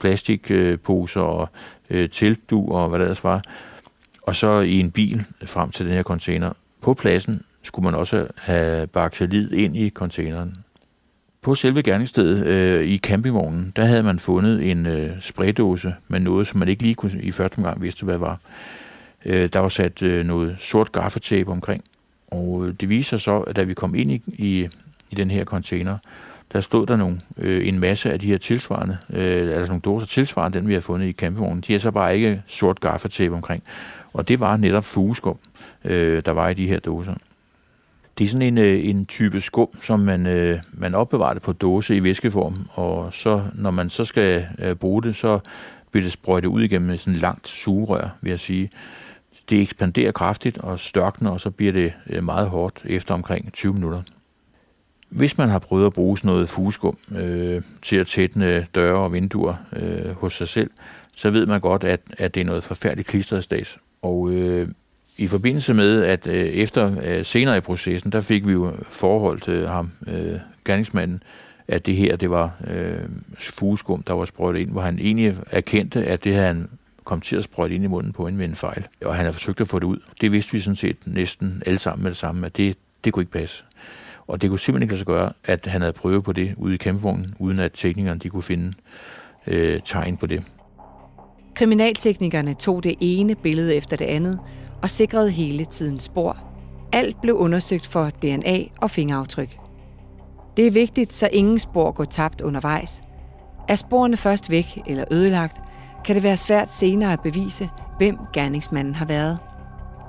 plastikposer og øh, teltdu og hvad der ellers var. Og så i en bil frem til den her container. På pladsen skulle man også have bakset lid ind i containeren. På selve gerningsstedet øh, i campingvognen, der havde man fundet en øh, spraydåse med noget, som man ikke lige kunne i første omgang vidste, hvad det var. Øh, der var sat øh, noget sort gaffatape omkring, og øh, det viser så, at da vi kom ind i, i, i den her container, der stod der nogle, øh, en masse af de her tilsvarende, øh, altså nogle doser tilsvarende, den vi har fundet i campingvognen. De er så bare ikke sort gaffatape omkring. Og det var netop fugeskum, øh, der var i de her doser. Det er sådan en, øh, en type skum, som man, øh, man opbevarer det på dåse i væskeform, og så når man så skal øh, bruge det, så bliver det sprøjtet ud igennem sådan et langt sugerør, vil jeg sige. Det ekspanderer kraftigt og størkner, og så bliver det meget hårdt efter omkring 20 minutter. Hvis man har prøvet at bruge sådan noget fugeskum øh, til at tætne døre og vinduer øh, hos sig selv, så ved man godt, at, at det er noget forfærdeligt klistret stads. Og øh, i forbindelse med, at øh, efter øh, senere i processen, der fik vi jo forhold til ham, øh, gerningsmanden, at det her, det var øh, fugeskum, der var sprøjtet ind, hvor han egentlig erkendte, at det havde han kom til at sprøjte ind i munden på en ved en fejl. Og han har forsøgt at få det ud. Det vidste vi sådan set næsten alle sammen med det samme, at det, det kunne ikke passe. Og det kunne simpelthen ikke lade sig gøre, at han havde prøvet på det ude i kæmpevognen, uden at teknikerne de kunne finde øh, tegn på det. Kriminalteknikerne tog det ene billede efter det andet og sikrede hele tiden spor. Alt blev undersøgt for DNA og fingeraftryk. Det er vigtigt, så ingen spor går tabt undervejs. Er sporene først væk eller ødelagt, kan det være svært senere at bevise, hvem gerningsmanden har været.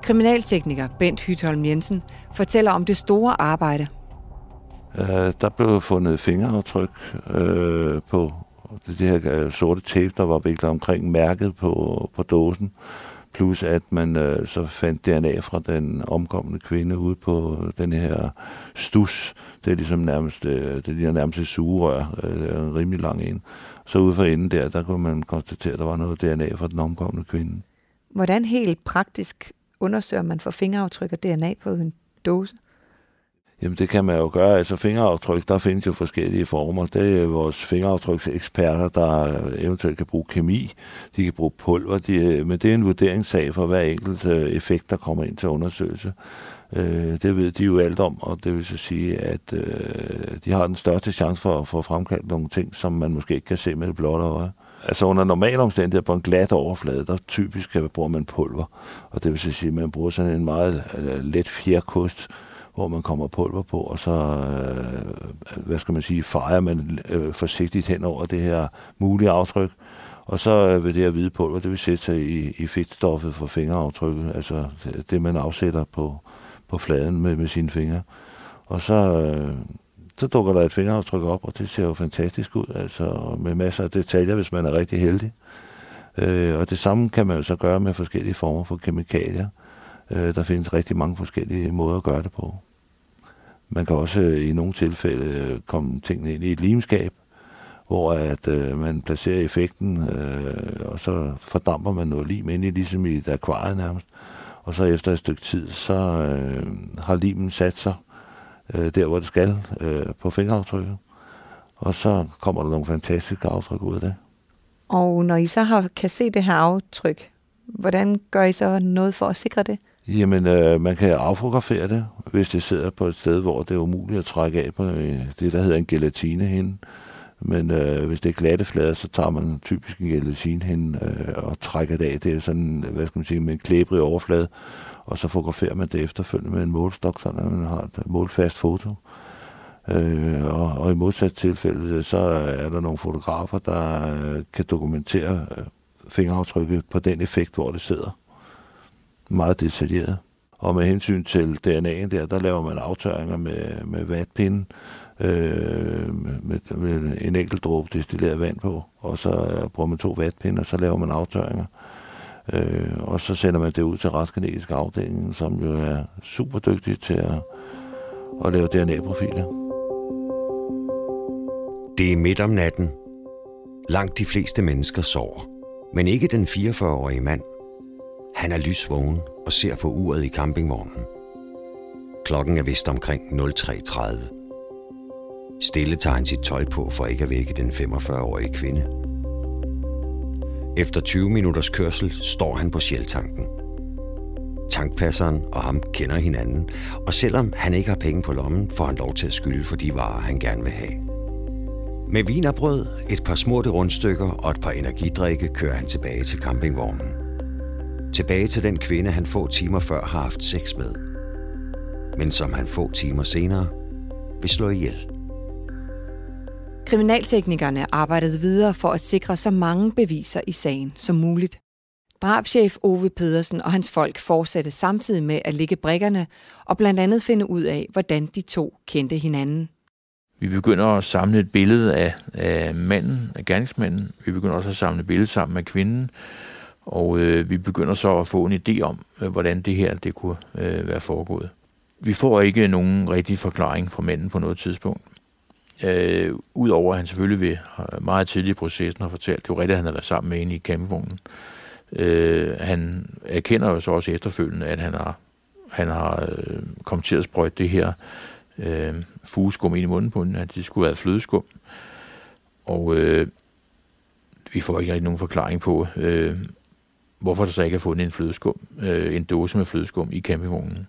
Kriminaltekniker Bent Hytholm Jensen fortæller om det store arbejde. Uh, der blev fundet fingeraftryk uh, på det, her øh, sorte tape, der var viklet omkring mærket på, på dåsen. Plus at man øh, så fandt DNA fra den omkomne kvinde ude på den her stus. Det er ligesom nærmest, øh, det ligner nærmest et sugerør, øh, en rimelig lang en. Så ude for enden der, der kunne man konstatere, at der var noget DNA fra den omkomne kvinde. Hvordan helt praktisk undersøger man for fingeraftryk og DNA på en dåse? Jamen det kan man jo gøre. Altså fingeraftryk, der findes jo forskellige former. Det er vores fingeraftrykseksperter, der eventuelt kan bruge kemi. De kan bruge pulver. De, men det er en vurderingssag for hver enkelt øh, effekt, der kommer ind til undersøgelse. Øh, det ved de jo alt om, og det vil så sige, at øh, de har den største chance for at få fremkaldt nogle ting, som man måske ikke kan se med det blotte øje. Altså under normale omstændigheder på en glat overflade, der typisk bruger man pulver, og det vil så sige, at man bruger sådan en meget øh, let fjerkost, hvor man kommer pulver på, og så, øh, hvad skal man sige, fejrer man øh, forsigtigt hen over det her mulige aftryk. Og så øh, vil det her hvide pulver, det vil sætte sig i, i fedtstoffet for fingeraftrykket, altså det, det man afsætter på, på fladen med, med sine fingre. Og så, øh, så dukker der et fingeraftryk op, og det ser jo fantastisk ud, altså med masser af detaljer, hvis man er rigtig heldig. Øh, og det samme kan man jo så gøre med forskellige former for kemikalier. Øh, der findes rigtig mange forskellige måder at gøre det på. Man kan også øh, i nogle tilfælde øh, komme tingene ind i et limskab, hvor at øh, man placerer effekten, øh, og så fordamper man noget lim ind i, ligesom i et akvarie nærmest. Og så efter et stykke tid, så øh, har limen sat sig øh, der, hvor det skal, øh, på fingeraftrykket. Og så kommer der nogle fantastiske aftryk ud af det. Og når I så har, kan se det her aftryk, hvordan gør I så noget for at sikre det? Jamen, øh, man kan affotografere det, hvis det sidder på et sted, hvor det er umuligt at trække af på øh, det, der hedder en hen. Men øh, hvis det er glatte flader, så tager man typisk en gelatinehinde øh, og trækker det af. Det er sådan, hvad skal man sige, med en klæbrig overflade. Og så fotograferer man det efterfølgende med en målstok, så man har et målfast foto. Øh, og, og i modsat tilfælde, så er der nogle fotografer, der øh, kan dokumentere øh, fingeraftrykket på den effekt, hvor det sidder meget detaljeret. Og med hensyn til DNA'en der, der laver man aftørringer med, med vatpinden, øh, med, med en enkelt dråbe destilleret vand på, og så øh, bruger man to vatpinde, og så laver man aftørringer. Øh, og så sender man det ud til retsgenetisk afdelingen, som jo er super dygtig til at, at lave DNA-profiler. Det er midt om natten. Langt de fleste mennesker sover. Men ikke den 44-årige mand, han er lysvågen og ser på uret i campingvognen. Klokken er vist omkring 03.30. Stille tager han sit tøj på for ikke at vække den 45-årige kvinde. Efter 20 minutters kørsel står han på Shell-tanken. Tankpasseren og ham kender hinanden, og selvom han ikke har penge på lommen, får han lov til at skylde for de varer, han gerne vil have. Med vin og brød, et par smurte rundstykker og et par energidrikke kører han tilbage til campingvognen. Tilbage til den kvinde, han få timer før har haft sex med. Men som han få timer senere vil slå ihjel. Kriminalteknikerne arbejdede videre for at sikre så mange beviser i sagen som muligt. Drabschef Ove Pedersen og hans folk fortsatte samtidig med at lægge brikkerne og blandt andet finde ud af, hvordan de to kendte hinanden. Vi begynder at samle et billede af, af manden, af gerningsmanden. Vi begynder også at samle et billede sammen med kvinden. Og øh, vi begynder så at få en idé om, øh, hvordan det her det kunne øh, være foregået. Vi får ikke nogen rigtig forklaring fra manden på noget tidspunkt. Øh, Udover at han selvfølgelig ved meget tidlig i processen har fortalt, det var rigtigt, at han havde været sammen med en i campingvognen. Øh, han erkender jo så også efterfølgende, at han har, han har øh, kommet til at sprøjte det her øh, fugeskum ind i munden på hende, at det skulle være flødeskum. Og øh, vi får ikke rigtig nogen forklaring på, øh, hvorfor der så ikke er fundet en flødeskum, øh, en dåse med flødeskum i campingvognen.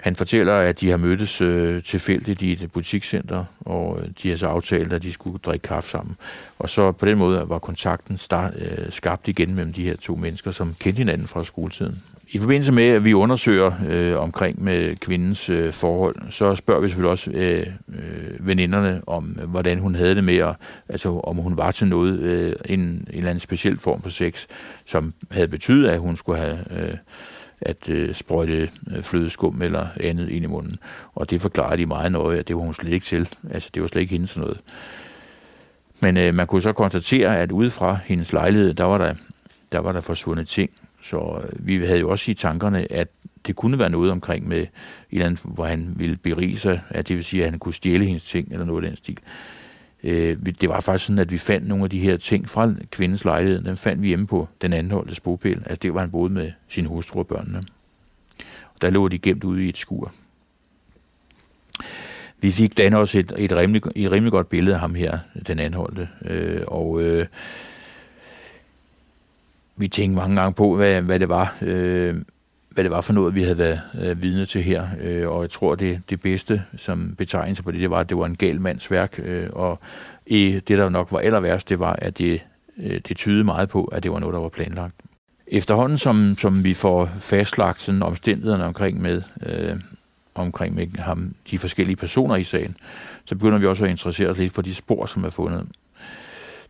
Han fortæller, at de har mødtes øh, tilfældigt i et butikscenter, og øh, de har så aftalt, at de skulle drikke kaffe sammen. Og så på den måde var kontakten start, øh, skabt igen mellem de her to mennesker, som kendte hinanden fra skoletiden. I forbindelse med, at vi undersøger øh, omkring med kvindens øh, forhold, så spørger vi selvfølgelig også øh, øh, veninderne om, hvordan hun havde det med, at, altså om hun var til noget, øh, en, en eller anden speciel form for sex, som havde betydet, at hun skulle have... Øh, at øh, sprøjte øh, flødeskum eller andet ind i munden. Og det forklarer de meget nøje, at det var hun slet ikke til. Altså, det var slet ikke hendes noget. Men øh, man kunne så konstatere, at ude fra hendes lejlighed, der var der, der var der forsvundet ting. Så øh, vi havde jo også i tankerne, at det kunne være noget omkring med et eller andet, hvor han ville berige sig, at det vil sige, at han kunne stjæle hendes ting, eller noget af den stil. Øh, det var faktisk sådan, at vi fandt nogle af de her ting fra kvindens lejlighed. Den fandt vi hjemme på den anholdte bopæl. Altså det var han boede med sin hustru og børnene. Og der lå de gemt ude i et skur. Vi fik dan også et, et, rimelig, et rimelig godt billede af ham her, den anholdte. Øh, og øh, vi tænkte mange gange på, hvad, hvad det var. Øh, hvad det var for noget, vi havde været øh, vidne til her. Øh, og jeg tror, det, det bedste som betegnelse på det, det var, at det var en gal mands værk. Øh, og i det, der nok var aller værst, det var, at det, øh, det tydede meget på, at det var noget, der var planlagt. Efterhånden, som, som vi får fastlagt sådan omstændighederne omkring med, øh, omkring med ham, de forskellige personer i sagen, så begynder vi også at interessere os lidt for de spor, som er fundet.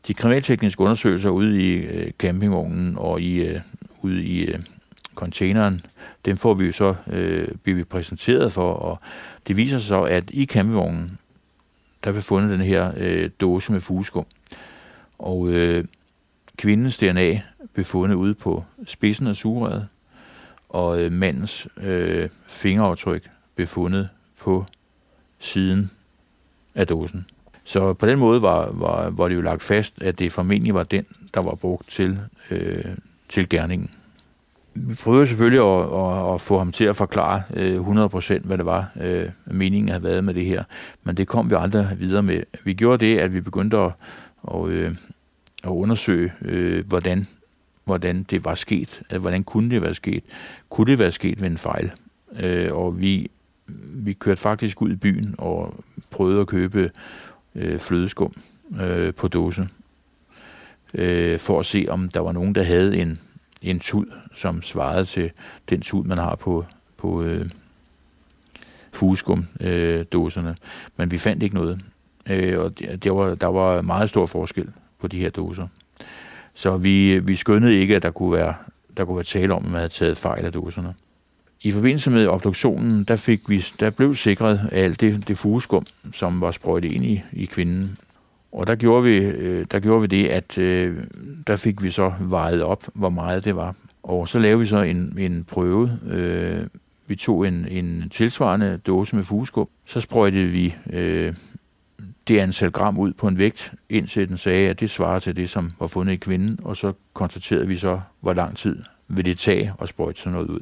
De kriminaltekniske undersøgelser ude i øh, campingvognen og i, øh, ude i øh, containeren, dem får vi jo så øh, bliver vi præsenteret for, og det viser sig så, at i campingvognen, der vi fundet den her øh, dåse med fugeskum. Og øh, kvindens DNA blev fundet ude på spidsen af sugerøret, og øh, mandens øh, fingeraftryk blev fundet på siden af dåsen. Så på den måde var, var, var det jo lagt fast, at det formentlig var den, der var brugt til, øh, til gerningen vi prøvede selvfølgelig at, at, at få ham til at forklare øh, 100% hvad det var, øh, meningen havde været med det her. Men det kom vi aldrig videre med. Vi gjorde det, at vi begyndte at, at, øh, at undersøge, øh, hvordan, hvordan det var sket. Altså, hvordan kunne det være sket? Kunne det være sket ved en fejl? Øh, og vi, vi kørte faktisk ud i byen og prøvede at købe øh, flødeskum øh, på dåse. Øh, for at se, om der var nogen, der havde en en tud, som svarede til den tud, man har på, på øh, fugeskum-dåserne. Øh, Men vi fandt ikke noget. Øh, og det var, der var meget stor forskel på de her dåser. Så vi, vi skønnede ikke, at der kunne være, der kunne være tale om, at man havde taget fejl af dåserne. I forbindelse med obduktionen, der, fik vi, der blev sikret alt det, det fugeskum, som var sprøjtet ind i, i kvinden. Og der gjorde vi, øh, der gjorde vi det, at øh, der fik vi så vejet op, hvor meget det var. Og så lavede vi så en, en prøve. Øh, vi tog en, en tilsvarende dåse med fugeskum. Så sprøjtede vi øh, det antal gram ud på en vægt, indtil den sagde, at det svarer til det, som var fundet i kvinden. Og så konstaterede vi så, hvor lang tid vil det tage at sprøjte sådan noget ud.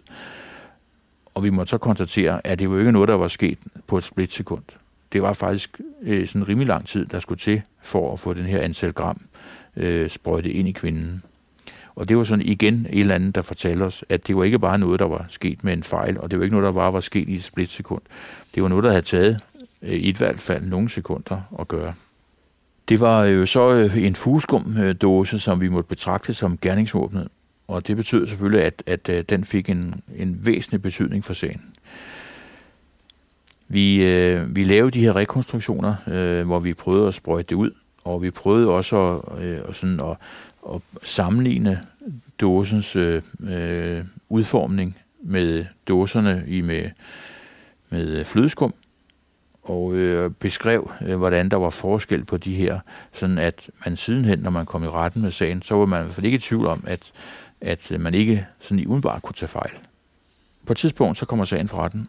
Og vi måtte så konstatere, at det var ikke noget, der var sket på et splitsekund det var faktisk øh, sådan rimelig lang tid, der skulle til for at få den her antal gram øh, sprøjtet ind i kvinden. Og det var sådan igen et eller andet, der fortalte os, at det var ikke bare noget, der var sket med en fejl, og det var ikke noget, der bare var sket i et splitsekund. Det var noget, der havde taget øh, i hvert fald nogle sekunder at gøre. Det var jo så øh, en fugeskumdåse, som vi måtte betragte som gerningsvåbnet, og det betød selvfølgelig, at, at, at den fik en, en væsentlig betydning for sagen. Vi, øh, vi lavede de her rekonstruktioner, øh, hvor vi prøvede at sprøjte det ud, og vi prøvede også at, øh, sådan at, at sammenligne dåsens øh, øh, udformning med dåserne i med, med flødeskum, og øh, beskrev, øh, hvordan der var forskel på de her, sådan at man sidenhen, når man kom i retten med sagen, så var man i hvert fald ikke i tvivl om, at, at øh, man ikke sådan i udenbart kunne tage fejl. På et tidspunkt, så kommer sagen for retten,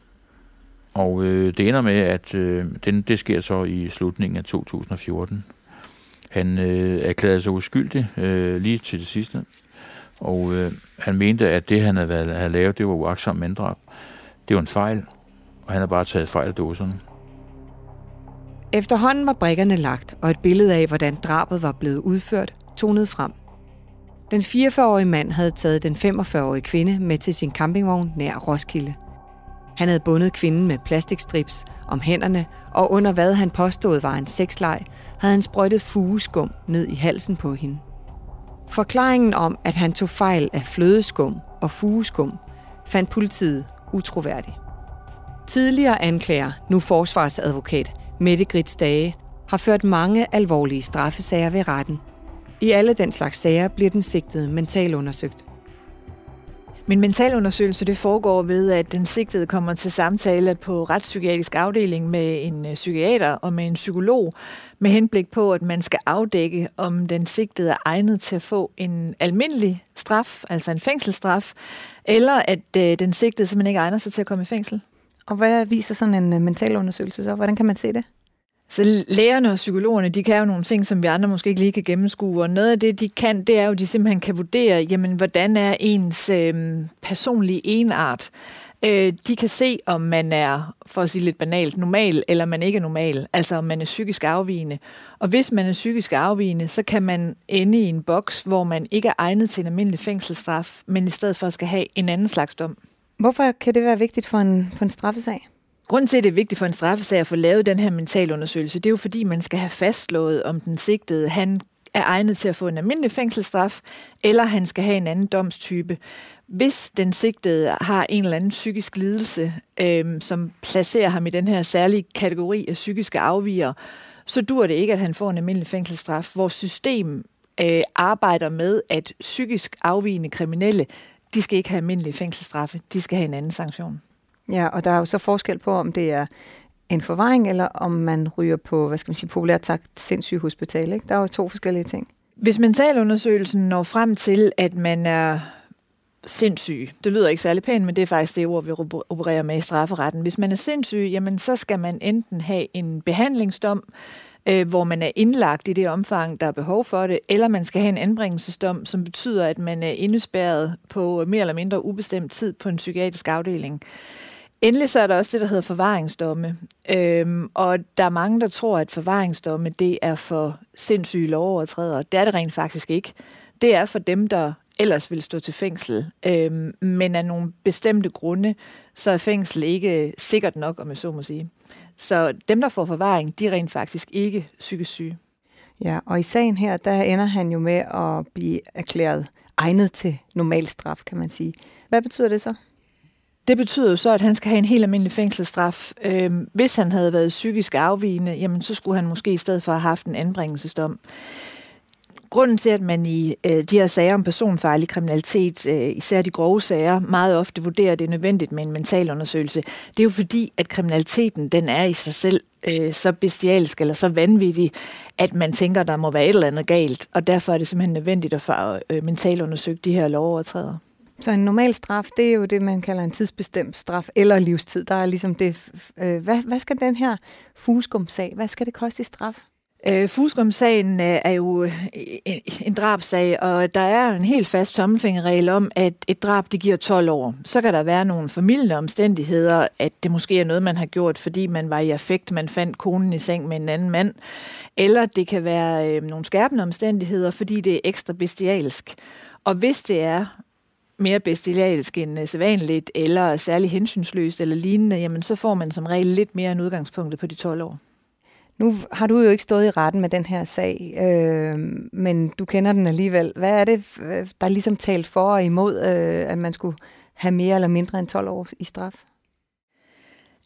og øh, det ender med, at øh, den, det sker så i slutningen af 2014. Han øh, erklærede sig uskyldig øh, lige til det sidste. Og øh, han mente, at det, han havde, været, havde lavet, det var uaksomt manddrab. Det var en fejl, og han har bare taget fejl af dåserne. Efterhånden var brikkerne lagt, og et billede af, hvordan drabet var blevet udført, tonede frem. Den 44-årige mand havde taget den 45-årige kvinde med til sin campingvogn nær Roskilde. Han havde bundet kvinden med plastikstrips om hænderne, og under hvad han påstod var en sexleg, havde han sprøjtet fugeskum ned i halsen på hende. Forklaringen om, at han tog fejl af flødeskum og fugeskum, fandt politiet utroværdig. Tidligere anklager, nu forsvarsadvokat Mette Grits Dage, har ført mange alvorlige straffesager ved retten. I alle den slags sager bliver den sigtede mentalundersøgt. Min mentalundersøgelse det foregår ved, at den sigtede kommer til samtale på retspsykiatrisk afdeling med en øh, psykiater og med en psykolog, med henblik på, at man skal afdække, om den sigtede er egnet til at få en almindelig straf, altså en fængselsstraf, eller at øh, den sigtede simpelthen ikke egner sig til at komme i fængsel. Og hvad viser sådan en øh, mentalundersøgelse så? Hvordan kan man se det? Så lægerne og psykologerne, de kan jo nogle ting, som vi andre måske ikke lige kan gennemskue, og noget af det, de kan, det er jo, at de simpelthen kan vurdere, jamen, hvordan er ens øh, personlige enart. Øh, de kan se, om man er, for at sige lidt banalt, normal, eller man ikke er normal, altså om man er psykisk afvigende. Og hvis man er psykisk afvigende, så kan man ende i en boks, hvor man ikke er egnet til en almindelig fængselsstraf, men i stedet for skal have en anden slags dom. Hvorfor kan det være vigtigt for en, for en straffesag? Grunden til, at det er vigtigt for en straffesag at få lavet den her mentalundersøgelse, det er jo fordi, man skal have fastslået, om den sigtede han er egnet til at få en almindelig fængselsstraf, eller han skal have en anden domstype. Hvis den sigtede har en eller anden psykisk lidelse, øh, som placerer ham i den her særlige kategori af psykiske afviger, så dur det ikke, at han får en almindelig fængselsstraf. Vores system øh, arbejder med, at psykisk afvigende kriminelle, de skal ikke have almindelige fængselsstraffe, de skal have en anden sanktion. Ja, og der er jo så forskel på, om det er en forvaring, eller om man ryger på, hvad skal man sige, populært sagt, sindssyg hospital. Ikke? Der er jo to forskellige ting. Hvis mentalundersøgelsen når frem til, at man er sindssyg, det lyder ikke særlig pænt, men det er faktisk det ord, vi opererer med i strafferetten. Hvis man er sindssyg, jamen så skal man enten have en behandlingsdom, øh, hvor man er indlagt i det omfang, der er behov for det, eller man skal have en anbringelsesdom, som betyder, at man er indespærret på mere eller mindre ubestemt tid på en psykiatrisk afdeling. Endelig så er der også det, der hedder forvaringsdomme. Øhm, og der er mange, der tror, at forvaringsdomme det er for sindssyge lovovertrædere. Det er det rent faktisk ikke. Det er for dem, der ellers vil stå til fængsel. Øhm, men af nogle bestemte grunde, så er fængsel ikke sikkert nok, om jeg så må sige. Så dem, der får forvaring, de er rent faktisk ikke psykisk syge. Ja, og i sagen her, der ender han jo med at blive erklæret egnet til normal straf, kan man sige. Hvad betyder det så? Det betyder jo så, at han skal have en helt almindelig fængselsstraf. Øhm, hvis han havde været psykisk afvigende, jamen så skulle han måske i stedet for have haft en anbringelsesdom. Grunden til, at man i øh, de her sager om personfarlig kriminalitet, øh, især de grove sager, meget ofte vurderer, at det er nødvendigt med en mental undersøgelse, det er jo fordi, at kriminaliteten den er i sig selv øh, så bestialsk eller så vanvittig, at man tænker, at der må være et eller andet galt, og derfor er det simpelthen nødvendigt at få øh, mentalundersøge de her lovovertrædere. Så en normal straf, det er jo det, man kalder en tidsbestemt straf, eller livstid. Der er ligesom det. Øh, hvad, hvad skal den her fuskumsag, hvad skal det koste i straf? Øh, Fuskum-sagen øh, er jo øh, en drabsag, og der er en helt fast tommelfingerregel om, at et drab det giver 12 år. Så kan der være nogle familieomstændigheder, omstændigheder, at det måske er noget, man har gjort, fordi man var i affekt, man fandt konen i seng med en anden mand. Eller det kan være øh, nogle skærpende omstændigheder, fordi det er ekstra bestialsk. Og hvis det er mere bestialsk end øh, sædvanligt, eller særlig hensynsløst eller lignende, jamen så får man som regel lidt mere end udgangspunktet på de 12 år. Nu har du jo ikke stået i retten med den her sag, øh, men du kender den alligevel. Hvad er det, øh, der er ligesom talt for og imod, øh, at man skulle have mere eller mindre end 12 år i straf?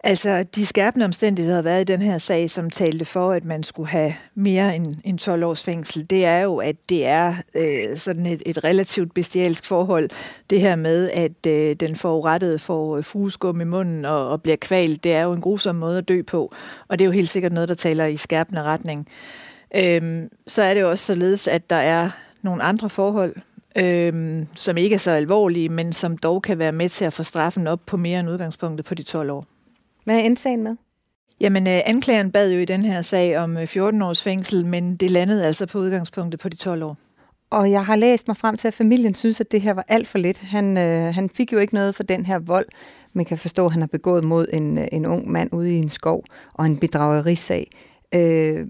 Altså, de skærpende omstændigheder, der har været i den her sag, som talte for, at man skulle have mere end, end 12 års fængsel, det er jo, at det er øh, sådan et, et relativt bestialsk forhold. Det her med, at øh, den forurettede får øh, fugeskum i munden og, og bliver kvalt, det er jo en grusom måde at dø på. Og det er jo helt sikkert noget, der taler i skærpende retning. Øhm, så er det jo også således, at der er nogle andre forhold, øhm, som ikke er så alvorlige, men som dog kan være med til at få straffen op på mere end udgangspunktet på de 12 år. Hvad er indsagen med? Jamen, øh, anklageren bad jo i den her sag om 14 øh, års fængsel, men det landede altså på udgangspunktet på de 12 år. og jeg har læst mig frem til, at familien synes, at det her var alt for lidt. Han, øh, han fik jo ikke noget for den her vold. Man kan forstå, at han har begået mod en, øh, en ung mand ude i en skov og en bedragerisag. Øh,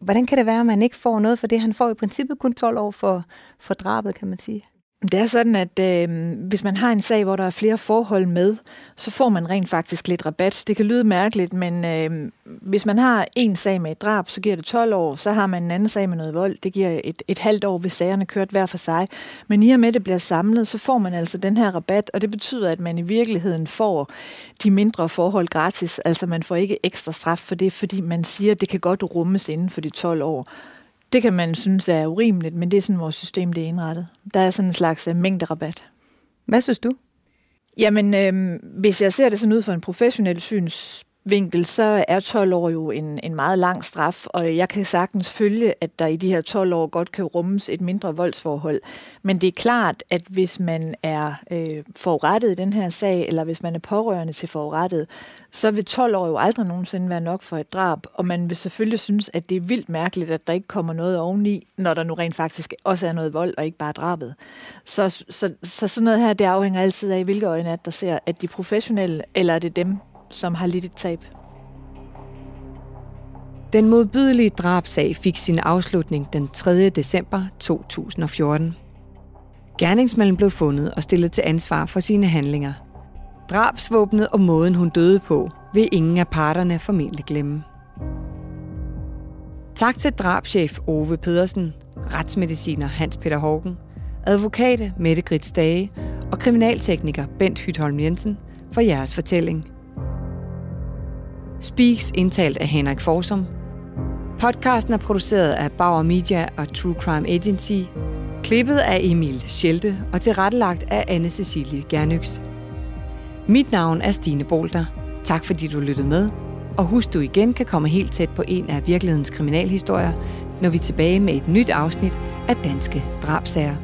hvordan kan det være, at man ikke får noget for det? Han får i princippet kun 12 år for, for drabet, kan man sige. Det er sådan, at øh, hvis man har en sag, hvor der er flere forhold med, så får man rent faktisk lidt rabat. Det kan lyde mærkeligt, men øh, hvis man har en sag med et drab, så giver det 12 år. Så har man en anden sag med noget vold. Det giver et, et halvt år, hvis sagerne kørt hver for sig. Men i og med, at det bliver samlet, så får man altså den her rabat, og det betyder, at man i virkeligheden får de mindre forhold gratis. Altså man får ikke ekstra straf for det, fordi man siger, at det kan godt rummes inden for de 12 år. Det kan man synes er urimeligt, men det er sådan, vores system det er indrettet. Der er sådan en slags uh, mængderabat. Hvad synes du? Jamen, øh, hvis jeg ser det sådan ud fra en professionel syns vinkel, så er 12 år jo en, en meget lang straf, og jeg kan sagtens følge, at der i de her 12 år godt kan rummes et mindre voldsforhold. Men det er klart, at hvis man er øh, forurettet i den her sag, eller hvis man er pårørende til forurettet, så vil 12 år jo aldrig nogensinde være nok for et drab, og man vil selvfølgelig synes, at det er vildt mærkeligt, at der ikke kommer noget oveni, når der nu rent faktisk også er noget vold, og ikke bare drabet. Så, så, så sådan noget her, det afhænger altid af, hvilke øjne at der ser, at de professionelle, eller er det dem, som har lidt et tab. Den modbydelige drabsag fik sin afslutning den 3. december 2014. Gerningsmanden blev fundet og stillet til ansvar for sine handlinger. Drabsvåbnet og måden hun døde på, vil ingen af parterne formentlig glemme. Tak til drabschef Ove Pedersen, retsmediciner Hans Peter Hågen, advokat Mette Grits Dage og kriminaltekniker Bent Hytholm Jensen for jeres fortælling – Speaks indtalt af Henrik Forsum. Podcasten er produceret af Bauer Media og True Crime Agency. Klippet af Emil Schelte og tilrettelagt af anne Cecilie Gernyx. Mit navn er Stine Bolter. Tak fordi du lyttede med. Og husk, du igen kan komme helt tæt på en af virkelighedens kriminalhistorier, når vi er tilbage med et nyt afsnit af Danske Drabsager.